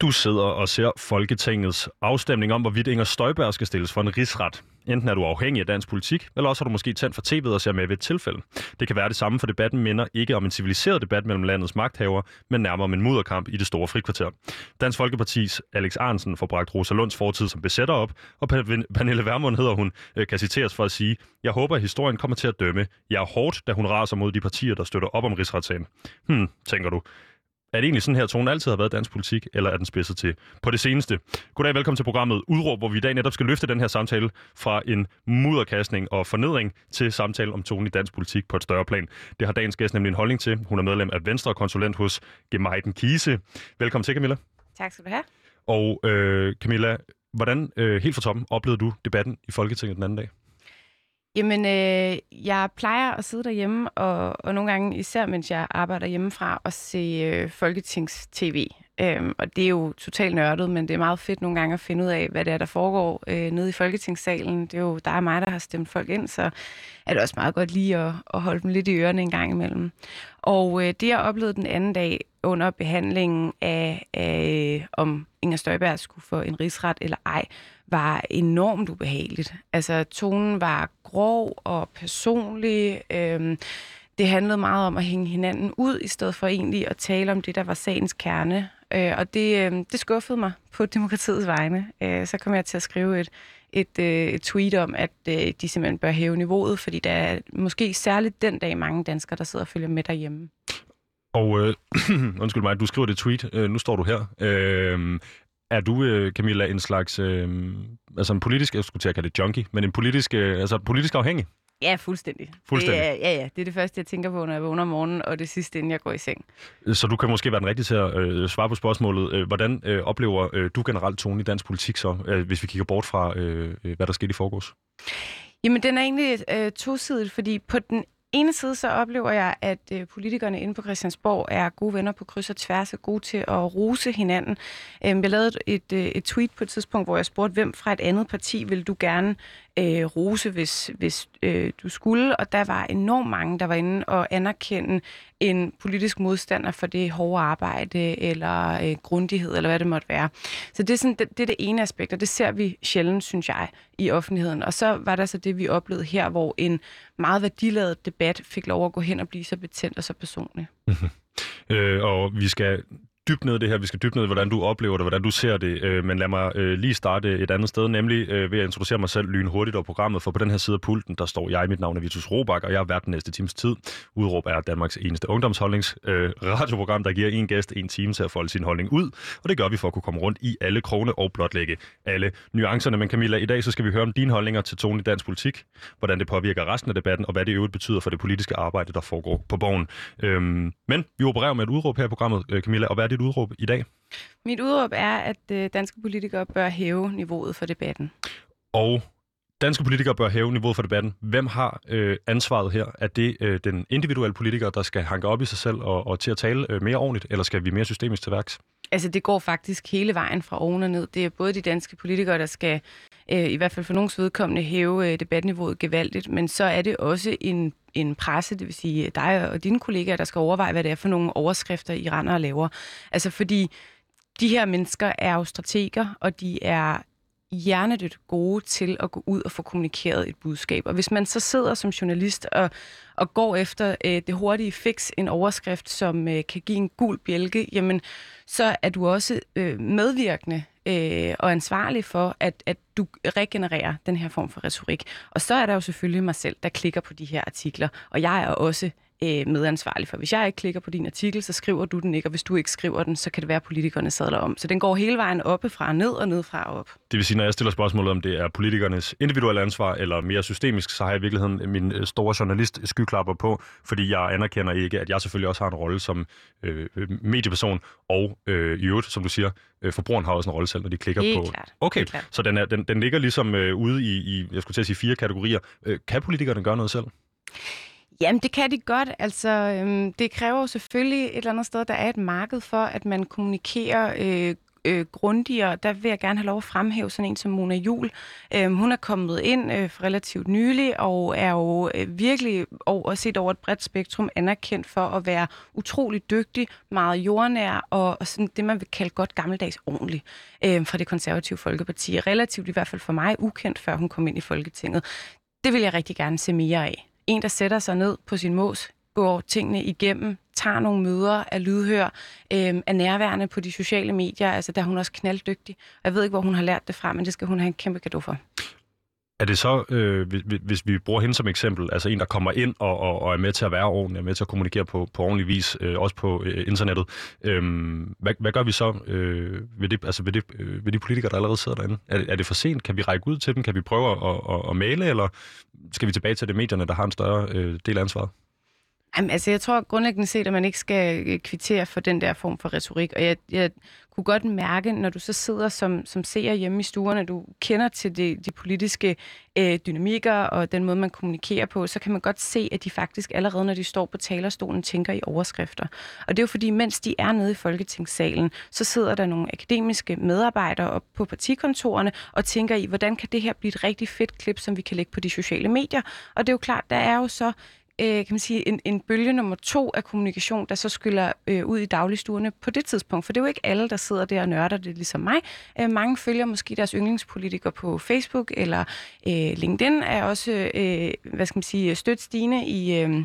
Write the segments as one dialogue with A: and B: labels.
A: Du sidder og ser Folketingets afstemning om, hvorvidt Inger Støjberg skal stilles for en rigsret. Enten er du afhængig af dansk politik, eller også har du måske tændt for tv'et og ser med ved et tilfælde. Det kan være det samme, for debatten minder ikke om en civiliseret debat mellem landets magthavere, men nærmere om en mudderkamp i det store frikvarter. Dansk Folkepartis Alex Arnsen får bragt Rosa Lunds fortid som besætter op, og Pernille Vermund hedder hun, øh, kan citeres for at sige, jeg håber, at historien kommer til at dømme. Jeg er hårdt, da hun raser mod de partier, der støtter op om rigsretssagen. Hmm, tænker du. Er det egentlig sådan her, tonen altid har været dansk politik, eller er den spidset til på det seneste? Goddag, velkommen til programmet Udråb, hvor vi i dag netop skal løfte den her samtale fra en mudderkastning og fornedring til samtale om tonen i dansk politik på et større plan. Det har dagens gæst nemlig en holdning til. Hun er medlem af Venstre og konsulent hos Gemejden Kise. Velkommen til, Camilla.
B: Tak skal du have.
A: Og øh, Camilla, hvordan øh, helt fra toppen oplevede du debatten i Folketinget den anden dag?
B: Jamen, øh, jeg plejer at sidde derhjemme, og, og nogle gange, især mens jeg arbejder hjemmefra, og se øh, Folketings-TV. Øhm, og det er jo totalt nørdet, men det er meget fedt nogle gange at finde ud af, hvad det er, der foregår øh, nede i Folketingssalen. Det er jo dig og mig, der har stemt folk ind, så er det også meget godt lige at, at holde dem lidt i ørerne en gang imellem. Og øh, det, jeg oplevede den anden dag under behandlingen af, af om Inger Støjberg skulle få en rigsret eller ej, var enormt ubehageligt. Altså, tonen var grov og personlig. Øhm, det handlede meget om at hænge hinanden ud, i stedet for egentlig at tale om det, der var sagens kerne. Øh, og det, øh, det skuffede mig på demokratiets vegne. Øh, så kom jeg til at skrive et, et, øh, et tweet om, at øh, de simpelthen bør hæve niveauet, fordi der er måske særligt den dag mange danskere, der sidder og følger med derhjemme.
A: Og øh, undskyld mig, du skriver det tweet, øh, nu står du her. Øh, er du, øh, Camilla, en slags, øh, altså en politisk, jeg skulle til at kalde det junkie, men en politisk, øh, altså politisk afhængig?
B: Ja, fuldstændig.
A: Fuldstændig?
B: Det er, ja, ja. Det er det første, jeg tænker på, når jeg vågner om morgenen, og det sidste, inden jeg går i seng.
A: Så du kan måske være den rigtige til at øh, svare på spørgsmålet. Øh, hvordan øh, oplever øh, du generelt tonen i dansk politik så, øh, hvis vi kigger bort fra, øh, hvad der skete i forgårs?
B: Jamen, den er egentlig øh, tosidig, fordi på den ene side så oplever jeg, at øh, politikerne inde på Christiansborg er gode venner på kryds og tværs og gode til at rose hinanden. Øhm, jeg lavede et, øh, et tweet på et tidspunkt, hvor jeg spurgte, hvem fra et andet parti vil du gerne øh, rose, hvis, hvis øh, du skulle. Og der var enormt mange, der var inde og anerkende en politisk modstander for det hårde arbejde eller øh, grundighed, eller hvad det måtte være. Så det er, sådan, det, det er det ene aspekt, og det ser vi sjældent, synes jeg, i offentligheden. Og så var der så det, vi oplevede her, hvor en meget værdiladet debat fik lov at gå hen og blive så betændt og så personlig.
A: øh, og vi skal dybt ned i det her. Vi skal dybt ned i, hvordan du oplever det, hvordan du ser det. Øh, men lad mig øh, lige starte et andet sted, nemlig øh, ved at introducere mig selv lynhurtigt og programmet. For på den her side af pulten, der står jeg. Mit navn er Vitus Robak, og jeg er vært den næste times tid. Udråb er Danmarks eneste ungdomsholdnings øh, radioprogram, der giver en gæst en time til at folde sin holdning ud. Og det gør vi for at kunne komme rundt i alle krone og blotlægge alle nuancerne. Men Camilla, i dag så skal vi høre om dine holdninger til tonen i dansk politik, hvordan det påvirker resten af debatten, og hvad det i øvrigt betyder for det politiske arbejde, der foregår på borgen. Øhm, men vi opererer med et udråb her i programmet, øh, Camilla, og hvad er dit udråb i dag?
B: Mit udråb er, at øh, danske politikere bør hæve niveauet for debatten.
A: Og danske politikere bør hæve niveauet for debatten. Hvem har øh, ansvaret her? Er det øh, den individuelle politiker, der skal hanke op i sig selv og, og til at tale øh, mere ordentligt, eller skal vi mere systemisk til værks?
B: Altså, det går faktisk hele vejen fra oven og ned. Det er både de danske politikere, der skal, øh, i hvert fald for nogens vedkommende, hæve øh, debatniveauet gevaldigt, men så er det også en, en presse, det vil sige dig og dine kollegaer, der skal overveje, hvad det er for nogle overskrifter, I render og laver. Altså, fordi de her mennesker er jo strateger, og de er hjernedødt gode til at gå ud og få kommunikeret et budskab. Og hvis man så sidder som journalist og, og går efter øh, det hurtige fix, en overskrift, som øh, kan give en gul bjælke, jamen så er du også øh, medvirkende øh, og ansvarlig for, at, at du regenererer den her form for retorik. Og så er der jo selvfølgelig mig selv, der klikker på de her artikler, og jeg er også øh, medansvarlig for. Hvis jeg ikke klikker på din artikel, så skriver du den ikke, og hvis du ikke skriver den, så kan det være, at politikerne sadler om. Så den går hele vejen oppefra og ned og ned fra og op.
A: Det vil sige, når jeg stiller spørgsmålet om det er politikernes individuelle ansvar eller mere systemisk, så har jeg i virkeligheden min øh, store journalist skyklapper på, fordi jeg anerkender ikke, at jeg selvfølgelig også har en rolle som øh, medieperson, og øh, i øvrigt, som du siger, øh, forbrugeren har også en rolle selv, når de klikker
B: Helt
A: på...
B: Klart.
A: Okay,
B: Helt klart.
A: så den, er, den, den ligger ligesom øh, ude i, i, jeg skulle til at sige, fire kategorier. Øh, kan politikerne gøre noget selv?
B: Jamen, det kan de godt. Altså, øhm, det kræver jo selvfølgelig et eller andet sted, der er et marked for, at man kommunikerer øh, øh, grundigere, der vil jeg gerne have lov at fremhæve sådan en som Mona Jul. Øhm, hun er kommet ind øh, relativt nylig og er jo øh, virkelig over, set over et bredt spektrum anerkendt for at være utrolig dygtig, meget jordnær og, og sådan det, man vil kalde godt gammeldags ordentlig øh, fra det konservative Folkeparti. Relativt i hvert fald for mig ukendt, før hun kom ind i Folketinget. Det vil jeg rigtig gerne se mere af. En, der sætter sig ned på sin mås, går tingene igennem, tager nogle møder, er lydhør, øh, er nærværende på de sociale medier. Altså, der er hun også knalddygtig. Jeg ved ikke, hvor hun har lært det fra, men det skal hun have en kæmpe gave for.
A: Er det så, øh, hvis, hvis vi bruger hende som eksempel, altså en, der kommer ind og, og, og er med til at være ordentlig, er med til at kommunikere på, på ordentlig vis, øh, også på øh, internettet, øh, hvad, hvad gør vi så øh, ved, det, altså ved, det, øh, ved de politikere, der allerede sidder derinde? Er, er det for sent? Kan vi række ud til dem? Kan vi prøve at, at, at male, eller skal vi tilbage til det medierne, der har en større øh, del af ansvaret?
B: Jamen, altså, jeg tror grundlæggende set, at man ikke skal øh, kvittere for den der form for retorik. Og jeg, jeg kunne godt mærke, når du så sidder som, som seer hjemme i stuerne, du kender til de, de politiske øh, dynamikker og den måde, man kommunikerer på, så kan man godt se, at de faktisk allerede, når de står på talerstolen, tænker i overskrifter. Og det er jo fordi, mens de er nede i Folketingssalen, så sidder der nogle akademiske medarbejdere op på partikontorerne og tænker i, hvordan kan det her blive et rigtig fedt klip, som vi kan lægge på de sociale medier. Og det er jo klart, der er jo så øh, kan man sige, en, en bølge nummer to af kommunikation, der så skyller øh, ud i dagligstuerne på det tidspunkt. For det er jo ikke alle, der sidder der og nørder det, ligesom mig. Øh, mange følger måske deres yndlingspolitikere på Facebook, eller øh, LinkedIn er også, øh, hvad skal man sige, støt stigende i... Øh, i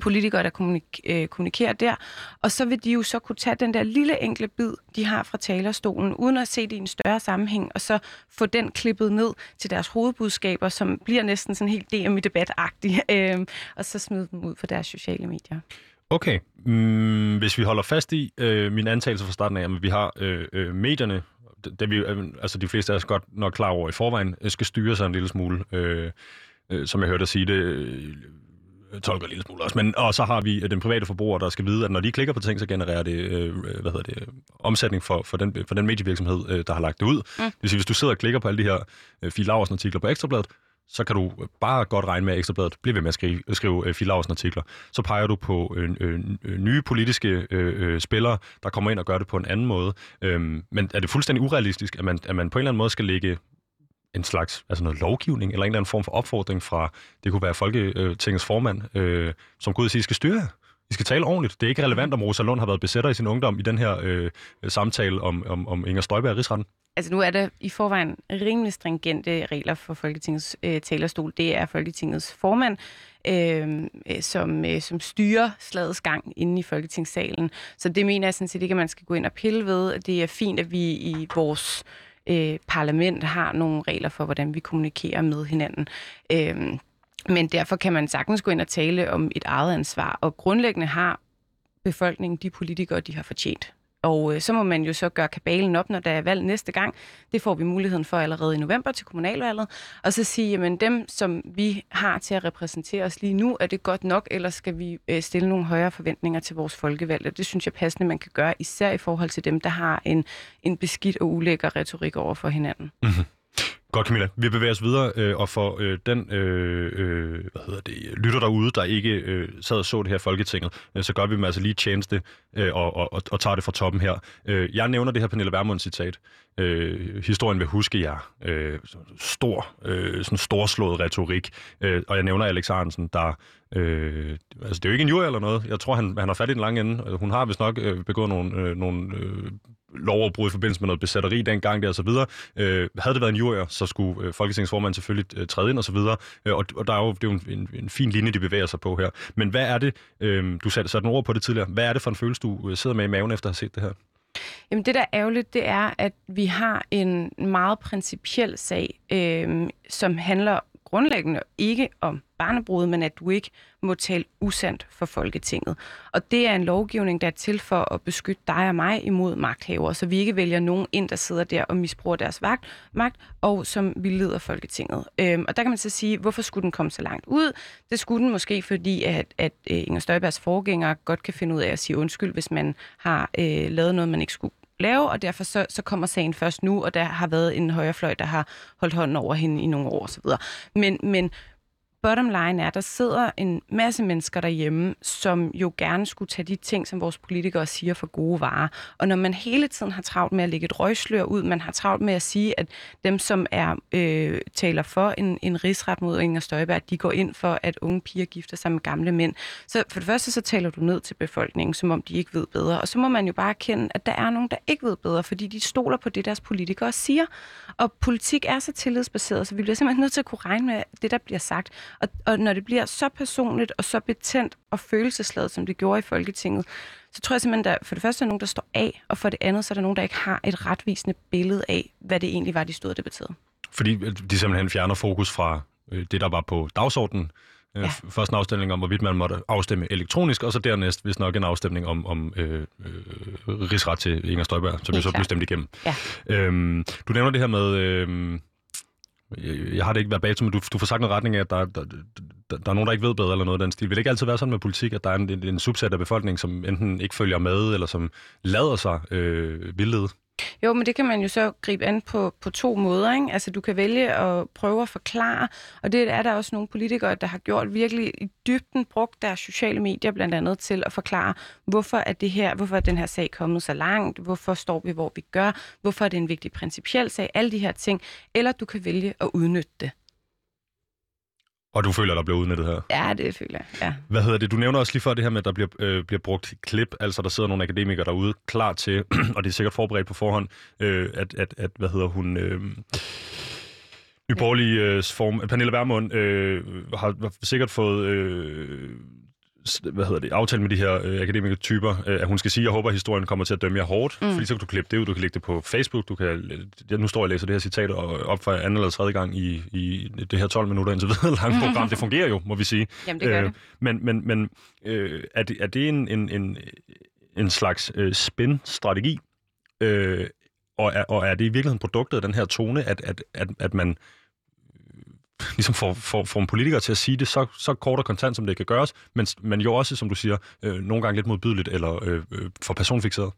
B: politikere, der kommunik- øh, kommunikerer der. Og så vil de jo så kunne tage den der lille enkle bid, de har fra talerstolen, uden at se det i en større sammenhæng, og så få den klippet ned til deres hovedbudskaber, som bliver næsten sådan helt DM i debat-agtige, øh, og så smide dem ud på deres sociale medier.
A: Okay, mm, hvis vi holder fast i øh, min antagelse fra starten af, at vi har øh, øh, medierne, det vi, øh, altså de fleste af os godt nok klar over i forvejen, øh, skal styre sig en lille smule, øh, øh, som jeg hørte dig sige det, øh, tolker en lille smule også. Men, og så har vi den private forbruger, der skal vide, at når de klikker på ting, så genererer det, øh, hvad hedder det omsætning for, for, den, for den medievirksomhed, øh, der har lagt det ud. Mm. Det vil sige, hvis du sidder og klikker på alle de her øh, Fie artikler på Ekstrabladet, så kan du bare godt regne med, at Ekstrabladet bliver ved med at skrive, skrive øh, Fie artikler. Så peger du på øh, øh, nye politiske øh, øh, spillere, der kommer ind og gør det på en anden måde. Øhm, men er det fuldstændig urealistisk, at man, at man på en eller anden måde skal lægge en slags altså noget lovgivning, eller en eller anden form for opfordring fra, det kunne være Folketingets formand, øh, som går ud og siger, skal styre I skal tale ordentligt. Det er ikke relevant, om Rosa Lund har været besætter i sin ungdom i den her øh, samtale om, om, om Inger Støjberg og Rigsretten.
B: Altså nu er der i forvejen rimelig stringente regler for Folketingets øh, talerstol. Det er Folketingets formand, øh, som, øh, som styrer slagets gang inde i Folketingssalen. Så det mener jeg sådan set ikke, at man skal gå ind og pille ved. Det er fint, at vi i vores øh, Øh, parlament har nogle regler for, hvordan vi kommunikerer med hinanden. Øh, men derfor kan man sagtens gå ind og tale om et eget ansvar, og grundlæggende har befolkningen de politikere, de har fortjent. Og øh, så må man jo så gøre kabalen op, når der er valg næste gang. Det får vi muligheden for allerede i november til kommunalvalget. Og så sige, jamen dem, som vi har til at repræsentere os lige nu, er det godt nok, eller skal vi øh, stille nogle højere forventninger til vores folkevalgte? Det synes jeg passende, man kan gøre, især i forhold til dem, der har en, en beskidt og ulækker retorik over for hinanden. Mm-hmm.
A: Godt, Camilla. Vi bevæger os videre, øh, og for øh, den øh, øh, hvad hedder det, øh, lytter derude, der ikke øh, sad og så det her Folketinget, øh, så gør vi dem altså lige tjeneste øh, og, og, og tager det fra toppen her. Øh, jeg nævner det her Pernille Vermund citat. Øh, historien vil huske jer. Øh, stor, øh, sådan storslået retorik. Øh, og jeg nævner Alex Arnsen, der Øh, altså, det er jo ikke en jury eller noget. Jeg tror, han, han har fat i den lange ende. Altså, hun har vist nok øh, begået nogle, øh, nogle øh, lovoverbrud i forbindelse med noget besætteri dengang der og så videre. Øh, havde det været en jurier, så skulle øh, Folketingets formand selvfølgelig øh, træde ind og så videre. Øh, og, og der er jo, det er jo en, en, en fin linje, de bevæger sig på her. Men hvad er det, øh, du satte, satte ord på det tidligere, hvad er det for en følelse, du øh, sidder med i maven efter at have set det her?
B: Jamen det, der er ærgerligt, det er, at vi har en meget principiel sag, øh, som handler grundlæggende ikke om barnebrud, men at du ikke må tale usandt for Folketinget. Og det er en lovgivning, der er til for at beskytte dig og mig imod magthaver, så vi ikke vælger nogen ind, der sidder der og misbruger deres magt, magt og som vi leder Folketinget. Øhm, og der kan man så sige, hvorfor skulle den komme så langt ud? Det skulle den måske, fordi at, at øh, Inger Støjbergs forgænger godt kan finde ud af at sige undskyld, hvis man har øh, lavet noget, man ikke skulle lave, og derfor så, så kommer sagen først nu, og der har været en højrefløj, der har holdt hånden over hende i nogle år osv. Men, men bottom line er, at der sidder en masse mennesker derhjemme, som jo gerne skulle tage de ting, som vores politikere siger for gode varer. Og når man hele tiden har travlt med at lægge et røgslør ud, man har travlt med at sige, at dem, som er øh, taler for en, en rigsret mod Inger Støjberg, de går ind for, at unge piger gifter sig med gamle mænd. Så for det første, så taler du ned til befolkningen, som om de ikke ved bedre. Og så må man jo bare erkende, at der er nogen, der ikke ved bedre, fordi de stoler på det, deres politikere siger. Og politik er så tillidsbaseret, så vi bliver simpelthen nødt til at kunne regne med det, der bliver sagt. Og, og når det bliver så personligt og så betændt og følelsesladet, som det gjorde i Folketinget, så tror jeg simpelthen, at for det første er nogen, der står af, og for det andet, så er der nogen, der ikke har et retvisende billede af, hvad det egentlig var, de stod og debatterede.
A: Fordi de simpelthen fjerner fokus fra øh, det, der var på dagsordenen. Øh, ja. Først en afstemning om, hvorvidt man måtte afstemme elektronisk, og så dernæst, hvis nok, en afstemning om, om øh, øh, rigsret til Inger Støjberg, som jo så blev stemt igennem. Ja. Øhm, du nævner det her med... Øh, jeg har det ikke været men du, du får sagt noget retning af, at der, der, der, der er nogen, der ikke ved bedre eller noget af den stil. Vil det ikke altid være sådan med politik, at der er en, en, en subset af befolkningen, som enten ikke følger med, eller som lader sig øh, vildlede?
B: Jo, men det kan man jo så gribe an på, på to måder. Ikke? Altså, du kan vælge at prøve at forklare, og det er der også nogle politikere, der har gjort virkelig i dybden, brugt deres sociale medier blandt andet til at forklare, hvorfor er det her, hvorfor er den her sag kommet så langt, hvorfor står vi, hvor vi gør, hvorfor er det en vigtig principiel sag, alle de her ting. Eller du kan vælge at udnytte det.
A: Og du føler, der bliver udnyttet her?
B: Ja, det føler jeg, ja.
A: Hvad hedder det? Du nævner også lige før det her med, at der bliver, øh, bliver brugt klip, altså der sidder nogle akademikere derude klar til, og det er sikkert forberedt på forhånd, øh, at, at, at, hvad hedder hun... Øh, Nyborgerlige øh, form, Pernille Vermund øh, har, har sikkert fået øh, hvad hedder det, aftale med de her øh, akademikertyper, øh, at hun skal sige, jeg håber, at historien kommer til at dømme jer hårdt, mm. fordi så kan du klippe det ud, du kan lægge det på Facebook, du kan, jeg, nu står jeg og læser det her citat og op for anden eller tredje gang i, i det her 12 minutter indtil videre langt program. Det fungerer jo, må vi sige.
B: Jamen, det gør øh, det.
A: Men, men, men øh, er, det, er det en, en, en, en slags øh, spin-strategi, øh, og, er, og er det i virkeligheden produktet af den her tone, at, at, at, at man ligesom får, får, får en politiker til at sige det så, så kort og kontant, som det kan gøres, men, men jo også, som du siger, øh, nogle gange lidt modbydeligt eller øh, øh, for personfixeret.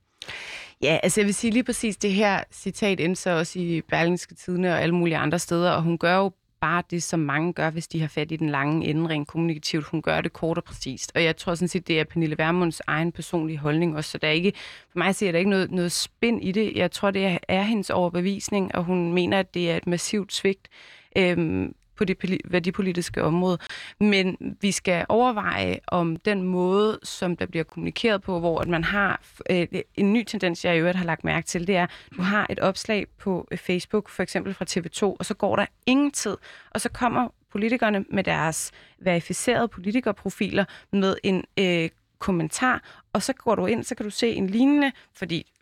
B: Ja, altså jeg vil sige lige præcis det her citat ind så også i Berlingske Tidene og alle mulige andre steder, og hun gør jo bare det, som mange gør, hvis de har fat i den lange ende rent kommunikativt. Hun gør det kort og præcist. Og jeg tror sådan set, det er Pernille Vermunds egen personlige holdning også. Så der er ikke, for mig ser der ikke noget, noget spænd i det. Jeg tror, det er, er hendes overbevisning, og hun mener, at det er et massivt svigt. Øhm, på det værdipolitiske område. Men vi skal overveje om den måde, som der bliver kommunikeret på, hvor at man har øh, en ny tendens, jeg i øvrigt har lagt mærke til, det er, du har et opslag på øh, Facebook, for eksempel fra TV2, og så går der ingen tid, og så kommer politikerne med deres verificerede politikerprofiler med en øh, kommentar, og så går du ind, så kan du se en lignende, fordi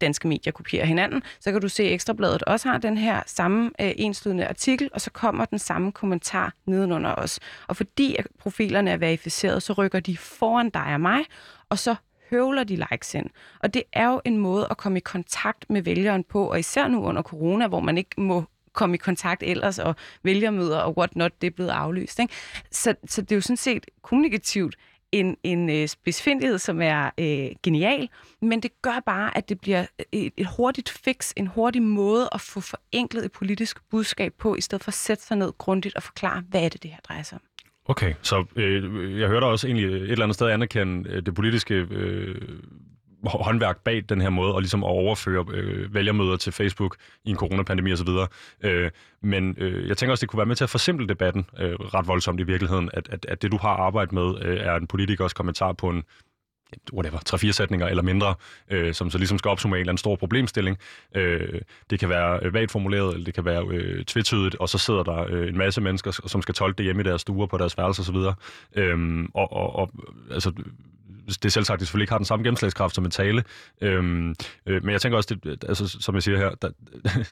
B: danske medier kopierer hinanden, så kan du se, at Ekstrabladet også har den her samme øh, enslydende artikel, og så kommer den samme kommentar nedenunder os. Og fordi at profilerne er verificeret, så rykker de foran dig og mig, og så høvler de likes ind. Og det er jo en måde at komme i kontakt med vælgeren på, og især nu under corona, hvor man ikke må komme i kontakt ellers, og vælgermøder og what not, det er blevet aflyst. Ikke? Så, så det er jo sådan set kommunikativt en, en øh, spidsfindighed, som er øh, genial, men det gør bare, at det bliver øh, et, et hurtigt fix, en hurtig måde at få forenklet et politisk budskab på, i stedet for at sætte sig ned grundigt og forklare, hvad er det, det her drejer sig om.
A: Okay, så øh, jeg hørte også egentlig et eller andet sted anerkende øh, det politiske øh, håndværk bag den her måde, og ligesom at overføre øh, vælgermøder til Facebook i en coronapandemi osv. Øh, men øh, jeg tænker også, det kunne være med til at forsimple debatten øh, ret voldsomt i virkeligheden, at, at, at det, du har arbejdet med, øh, er en politikers kommentar på en whatever, tre-fire sætninger eller mindre, øh, som så ligesom skal opsummere en eller anden stor problemstilling. Øh, det kan være øh, vagt formuleret, eller det kan være øh, tvetydigt, og så sidder der øh, en masse mennesker, som skal tolke det hjemme i deres stuer på deres værelser osv. Øh, og, og, og altså, det er selv sagt, det selvfølgelig ikke har den samme gennemslagskraft som en tale. Øhm, øh, men jeg tænker også, det, altså, som jeg siger her, der,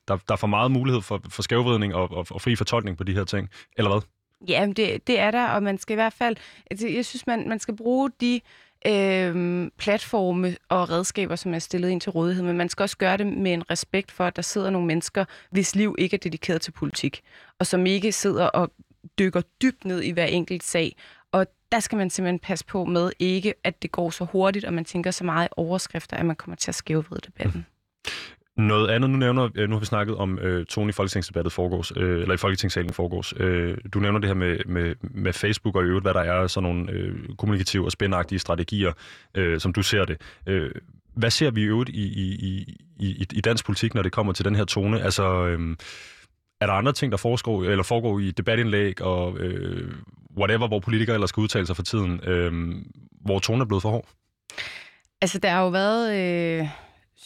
A: der, der er for meget mulighed for, for skævvridning og, og, og fri fortolkning på de her ting. Eller hvad?
B: Ja, det, det er der, og man skal i hvert fald... Altså, jeg synes, man, man skal bruge de øh, platforme og redskaber, som er stillet ind til rådighed, men man skal også gøre det med en respekt for, at der sidder nogle mennesker, hvis liv ikke er dedikeret til politik, og som ikke sidder og dykker dybt ned i hver enkelt sag, og der skal man simpelthen passe på med ikke, at det går så hurtigt, og man tænker så meget i overskrifter, at man kommer til at skævvride debatten. Mhm.
A: Noget andet, nu nævner, øh, nu har vi snakket om øh, tonen i folketingsdebattet foregårs, øh, eller i folketingssalen foregårs. Øh, du nævner det her med, med, med Facebook og i øvrigt, hvad der er sådan nogle øh, kommunikative og spændagtige strategier, øh, som du ser det. Øh, hvad ser vi i øvrigt i, i, i, i dansk politik, når det kommer til den her tone? Altså, øh, er der andre ting, der foregår, eller foregår i debatindlæg og øh, whatever, hvor politikere ellers skal udtale sig for tiden, øh, hvor tonen er blevet for hård?
B: Altså, der har jo været... Øh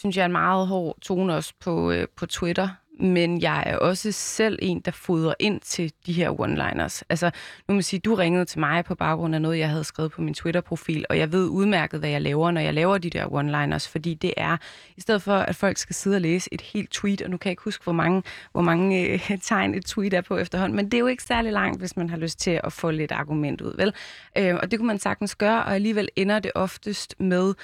B: synes jeg, en meget hård tone også på, øh, på Twitter. Men jeg er også selv en, der fodrer ind til de her one-liners. Altså, nu må sige, du ringede til mig på baggrund af noget, jeg havde skrevet på min Twitter-profil, og jeg ved udmærket, hvad jeg laver, når jeg laver de der one-liners, fordi det er, i stedet for, at folk skal sidde og læse et helt tweet, og nu kan jeg ikke huske, hvor mange, hvor mange øh, tegn et tweet er på efterhånden, men det er jo ikke særlig langt, hvis man har lyst til at få lidt argument ud, vel? Øh, og det kunne man sagtens gøre, og alligevel ender det oftest med,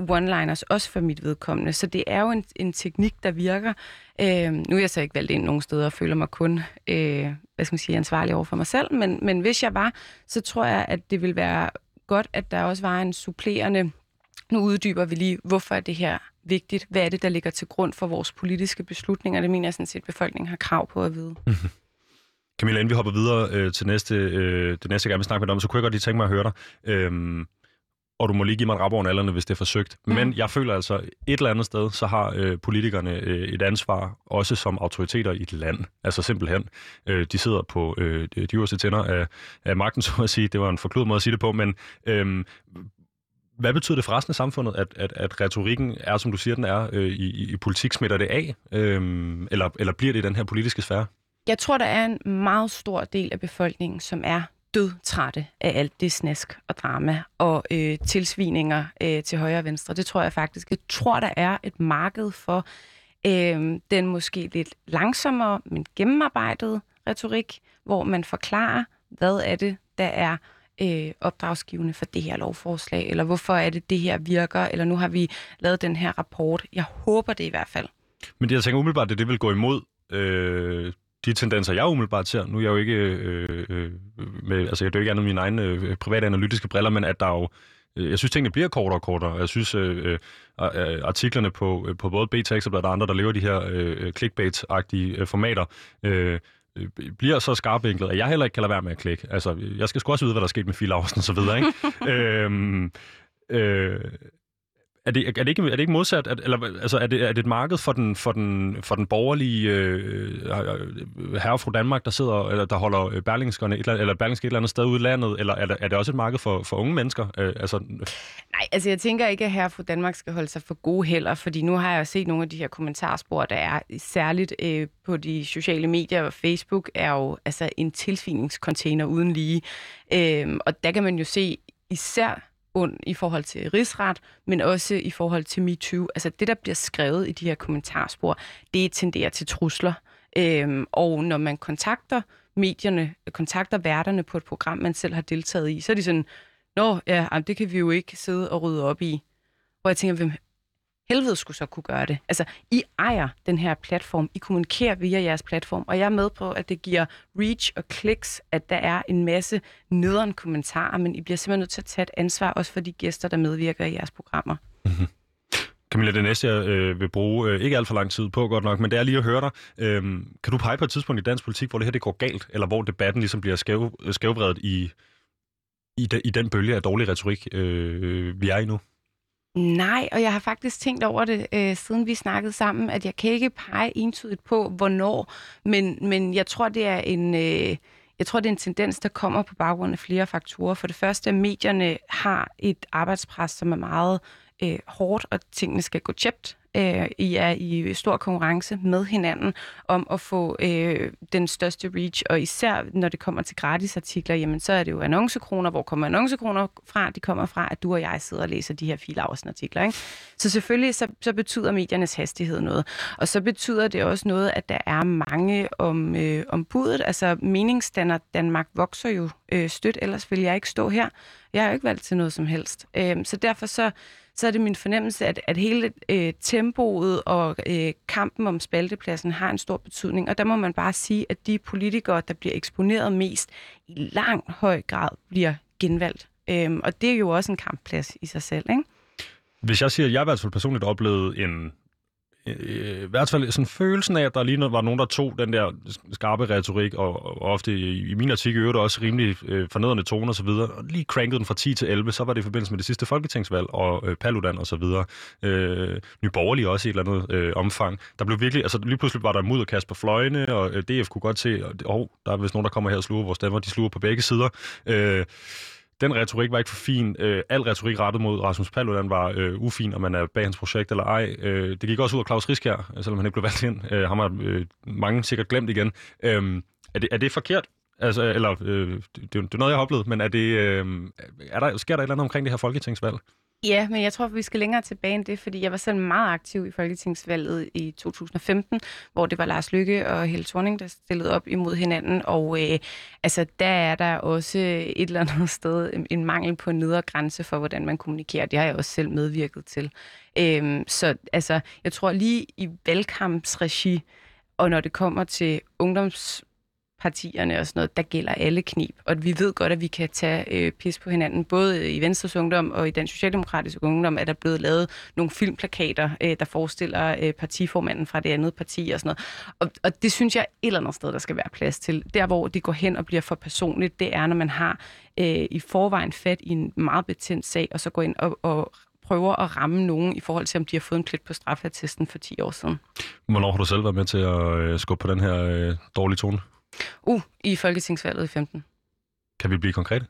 B: one-liners, også for mit vedkommende. Så det er jo en, en teknik, der virker. Øh, nu er jeg så ikke valgt ind nogen steder og føler mig kun øh, hvad skal man sige, ansvarlig over for mig selv, men, men hvis jeg var, så tror jeg, at det vil være godt, at der også var en supplerende nu uddyber vi lige, hvorfor er det her vigtigt? Hvad er det, der ligger til grund for vores politiske beslutninger? Det mener jeg sådan set, at befolkningen har krav på at vide. Mhm.
A: Camilla, inden vi hopper videre øh, til næste, øh, det næste, jeg gerne vil snakke med dig om, så kunne jeg godt lige tænke mig at høre dig. Øh, og du må lige give mig en rap over alderne, hvis det er forsøgt. Mm. Men jeg føler altså, et eller andet sted, så har øh, politikerne øh, et ansvar, også som autoriteter i et land. Altså simpelthen, øh, de sidder på øh, de øverste tænder af, af magten, så at sige. Det var en forklodet måde at sige det på, men øh, hvad betyder det for resten af samfundet, at, at, at retorikken er, som du siger, den er øh, i, i politik? Smitter det af? Øh, eller, eller bliver det i den her politiske sfære?
B: Jeg tror, der er en meget stor del af befolkningen, som er dødtrætte af alt det snask og drama og øh, tilsvininger øh, til højre og venstre. Det tror jeg faktisk. Jeg tror, der er et marked for øh, den måske lidt langsommere, men gennemarbejdede retorik, hvor man forklarer, hvad er det, der er øh, opdragsgivende for det her lovforslag, eller hvorfor er det, det her virker, eller nu har vi lavet den her rapport. Jeg håber det i hvert fald.
A: Men det, jeg tænker umiddelbart, det, det vil gå imod øh, de tendenser, jeg umiddelbart ser, nu er jeg jo ikke øh, øh, med, altså jeg er jo ikke andet mine egne øh, private analytiske briller, men at der jo, øh, jeg synes tingene bliver kortere og kortere. Jeg synes øh, øh, artiklerne på, øh, på både BT og der andre, der lever de her øh, clickbait-agtige øh, formater, øh, bliver så skarpvinklet, at jeg heller ikke kan lade være med at klikke. Altså, jeg skal sgu også vide, hvad der er sket med filausen og så videre, ikke? øhm, øh, er det, er det, ikke, er det ikke modsat? At, eller, altså, er, det, er det et marked for den, for den, for den borgerlige øh, herre fra Danmark, der sidder eller der holder øh, Berlingskerne et, eller Berlingske et eller andet sted ude i landet? Eller er det, er det også et marked for, for unge mennesker? Øh, altså...
B: Nej, altså jeg tænker ikke, at herre fra Danmark skal holde sig for gode heller, fordi nu har jeg set nogle af de her kommentarspor, der er særligt øh, på de sociale medier, og Facebook er jo altså en tilsviningscontainer uden lige. Øh, og der kan man jo se især ond i forhold til rigsret, men også i forhold til MeToo. Altså det, der bliver skrevet i de her kommentarspor, det tenderer til trusler. Øhm, og når man kontakter medierne, kontakter værterne på et program, man selv har deltaget i, så er de sådan, Nå, ja, det kan vi jo ikke sidde og rydde op i. Hvor jeg tænker, hvem, helvede skulle så kunne gøre det. Altså, I ejer den her platform. I kommunikerer via jeres platform, og jeg er med på, at det giver reach og clicks, at der er en masse nederen kommentarer, men I bliver simpelthen nødt til at tage et ansvar, også for de gæster, der medvirker i jeres programmer. Mm-hmm.
A: Camilla, det næste, jeg øh, vil bruge øh, ikke alt for lang tid på, godt nok, men det er lige at høre dig. Øh, kan du pege på et tidspunkt i dansk politik, hvor det her det går galt, eller hvor debatten ligesom bliver skæv, øh, skævvredet i, i, de, i den bølge af dårlig retorik, øh, vi er i nu?
B: Nej, og jeg har faktisk tænkt over det, øh, siden vi snakkede sammen, at jeg kan ikke pege entydigt på, hvornår, men, men jeg tror, det er en... Øh, jeg tror, det er en tendens, der kommer på baggrund af flere faktorer. For det første, at medierne har et arbejdspres, som er meget øh, Øh, hårdt, og tingene skal gå tjept øh, I er i stor konkurrence med hinanden om at få øh, den største reach, og især når det kommer til gratisartikler, jamen så er det jo annoncekroner. Hvor kommer annoncekroner fra? De kommer fra, at du og jeg sidder og læser de her artikler. Ikke? Så selvfølgelig så, så betyder mediernes hastighed noget. Og så betyder det også noget, at der er mange om, øh, om budet. Altså meningsstander Danmark vokser jo øh, stødt, ellers ville jeg ikke stå her. Jeg har jo ikke valgt til noget som helst. Øh, så derfor så så er det min fornemmelse, at, at hele øh, tempoet og øh, kampen om spaltepladsen har en stor betydning. Og der må man bare sige, at de politikere, der bliver eksponeret mest, i lang høj grad bliver genvalgt. Øhm, og det er jo også en kampplads i sig selv, ikke?
A: Hvis jeg siger, at jeg i hvert fald personligt oplevede en Øh, i hvert fald sådan følelsen af, at der lige var nogen, der tog den der skarpe retorik, og, og ofte i, i min artikel øvrigt også rimelig øh, fornedrende tone og så videre, og lige crankede den fra 10 til 11, så var det i forbindelse med det sidste folketingsvalg, og øh, Paludan og så videre. Øh, Nyborgerlige også i et eller andet øh, omfang. Der blev virkelig, altså lige pludselig var der mudderkast på fløjene, og øh, DF kunne godt se, og oh, der er vist nogen, der kommer her og sluger vores stemmer, de sluger på begge sider. Øh, den retorik var ikke for fin. Øh, al retorik rettet mod Rasmus Paludan var øh, ufin, om man er bag hans projekt eller ej. Øh, det gik også ud af Claus Riskær, selvom han ikke blev valgt ind. Øh, ham har øh, mange sikkert glemt igen. Øh, er, det, er det forkert? Altså, eller, øh, det, det er noget, jeg har oplevet, men er det, øh, er der, sker der et eller andet omkring det her folketingsvalg?
B: Ja, men jeg tror, vi skal længere tilbage end det, fordi jeg var selv meget aktiv i Folketingsvalget i 2015, hvor det var Lars Lykke og Helle Thorning, der stillede op imod hinanden. Og øh, altså, der er der også et eller andet sted en mangel på en nedre grænse for, hvordan man kommunikerer. Det har jeg også selv medvirket til. Øh, så altså, jeg tror lige i valgkampsregi, og når det kommer til ungdoms partierne og sådan noget, der gælder alle knib. Og vi ved godt, at vi kan tage øh, pis på hinanden. Både i Venstres Ungdom og i den socialdemokratiske ungdom er der blevet lavet nogle filmplakater, øh, der forestiller øh, partiformanden fra det andet parti og sådan noget. Og, og det synes jeg et eller andet sted, der skal være plads til. Der, hvor det går hen og bliver for personligt, det er, når man har øh, i forvejen fat i en meget betændt sag, og så går ind og, og prøver at ramme nogen i forhold til, om de har fået en plet på straffattesten for 10 år siden.
A: Hvornår har du selv været med til at øh, skubbe på den her øh, dårlige tone?
B: Uh, i Folketingsvalget i 15.
A: Kan vi blive konkrete?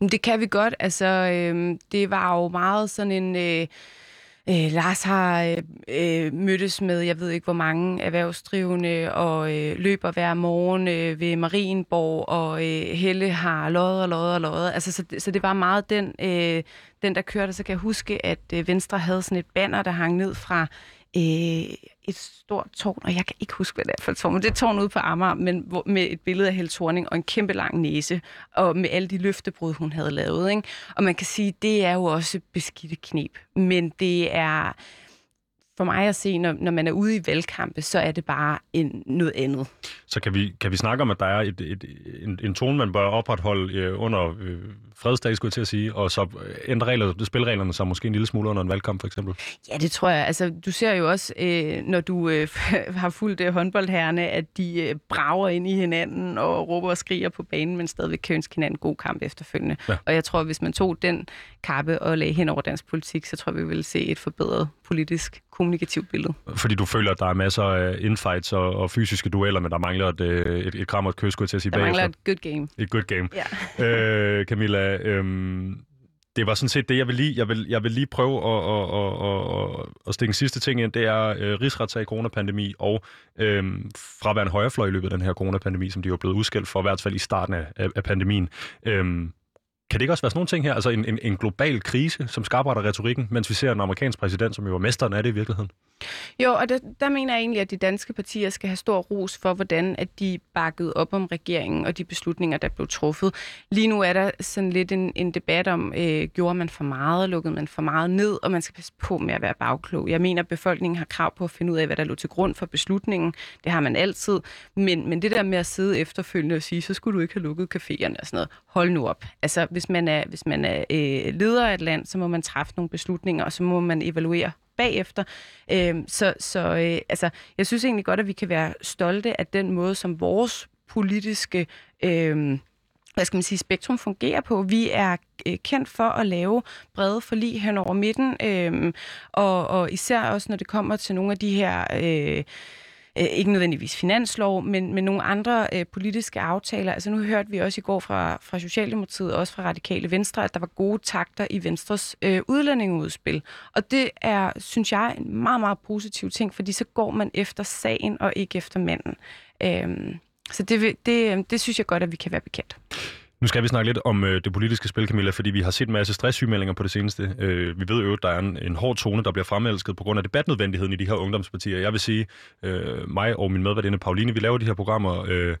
B: Det kan vi godt. Altså, øh, det var jo meget sådan en... Øh, øh, Lars har øh, øh, mødtes med, jeg ved ikke hvor mange erhvervsdrivende, og øh, løber hver morgen øh, ved Marienborg, og øh, Helle har løjet og løjet og løjet. Altså, så, så det var meget den, øh, den, der kørte. Så kan jeg huske, at øh, Venstre havde sådan et banner, der hang ned fra øh, et stort tårn, og jeg kan ikke huske, hvad det er for et tårn, men det er et tårn ude på Amager, men hvor, med et billede af Helle Thorning og en kæmpe lang næse, og med alle de løftebrud, hun havde lavet. Ikke? Og man kan sige, det er jo også beskidte knep, men det er for mig at se, når, når man er ude i valgkampe, så er det bare en, noget andet.
A: Så kan vi, kan vi snakke om, at der er et, et, en, en tone, man bør opretholde øh, under øh, fredsdag, skulle jeg til at sige, og så ændre regler, spilreglerne sig måske en lille smule under en valgkamp, for eksempel?
B: Ja, det tror jeg. Altså, du ser jo også, øh, når du øh, har fulgt øh, håndboldherrene, at de øh, brager ind i hinanden og råber og skriger på banen, men stadigvæk kan ønske hinanden god kamp efterfølgende. Ja. Og jeg tror, hvis man tog den kappe og lagde hen over dansk politik, så tror jeg, vi vil se et forbedret politisk kommunikativt billede.
A: Fordi du føler, at der er masser af infights og, og fysiske dueller, men der mangler et, øh, et, et kram og et kys, skulle jeg til at sige
B: Der bagefter. mangler et good game.
A: Et good game. Ja. øh, Camilla, øhm, det var sådan set det, jeg vil lige, jeg vil, jeg vil lige prøve at, at, at, at, at stikke en sidste ting ind. Det er øh, rigsretssag, coronapandemi og øh, fraværende højrefløj i løbet af den her coronapandemi, som de var blevet udskilt for, i hvert fald i starten af, af pandemien. Øh, kan det ikke også være sådan nogle ting her? Altså en, en, en global krise, som skarper retorikken, mens vi ser en amerikansk præsident, som jo er mesteren af det i virkeligheden?
B: Jo, og der, der mener jeg egentlig, at de danske partier skal have stor ros for, hvordan at de bakkede op om regeringen og de beslutninger, der blev truffet. Lige nu er der sådan lidt en, en debat om, øh, gjorde man for meget, lukkede man for meget ned, og man skal passe på med at være bagklog. Jeg mener, at befolkningen har krav på at finde ud af, hvad der lå til grund for beslutningen. Det har man altid. Men, men det der med at sidde efterfølgende og sige, så skulle du ikke have lukket caféerne og sådan noget, hold nu op. Altså, hvis man er, hvis man er øh, leder af et land, så må man træffe nogle beslutninger, og så må man evaluere bagefter. Øh, så så øh, altså, jeg synes egentlig godt, at vi kan være stolte af den måde, som vores politiske øh, hvad skal man sige, spektrum fungerer på. Vi er øh, kendt for at lave brede forlig hen over midten, øh, og, og især også når det kommer til nogle af de her... Øh, øh, ikke nødvendigvis finanslov, men, men nogle andre øh, politiske aftaler. Altså nu hørte vi også i går fra, fra Socialdemokratiet, og også fra Radikale Venstre, at der var gode takter i Venstres øh, udlændingeudspil. Og det er, synes jeg, en meget, meget positiv ting, fordi så går man efter sagen og ikke efter manden. Øh, så det, det, øh, det synes jeg godt, at vi kan være bekendt.
A: Nu skal vi snakke lidt om øh, det politiske spil, Camilla, fordi vi har set en masse stresssygemeldinger på det seneste. Øh, vi ved jo, at der er en, en hård tone, der bliver fremelsket på grund af debatnødvendigheden i de her ungdomspartier. Jeg vil sige, øh, mig og min medværdende Pauline, vi laver de her programmer... Øh,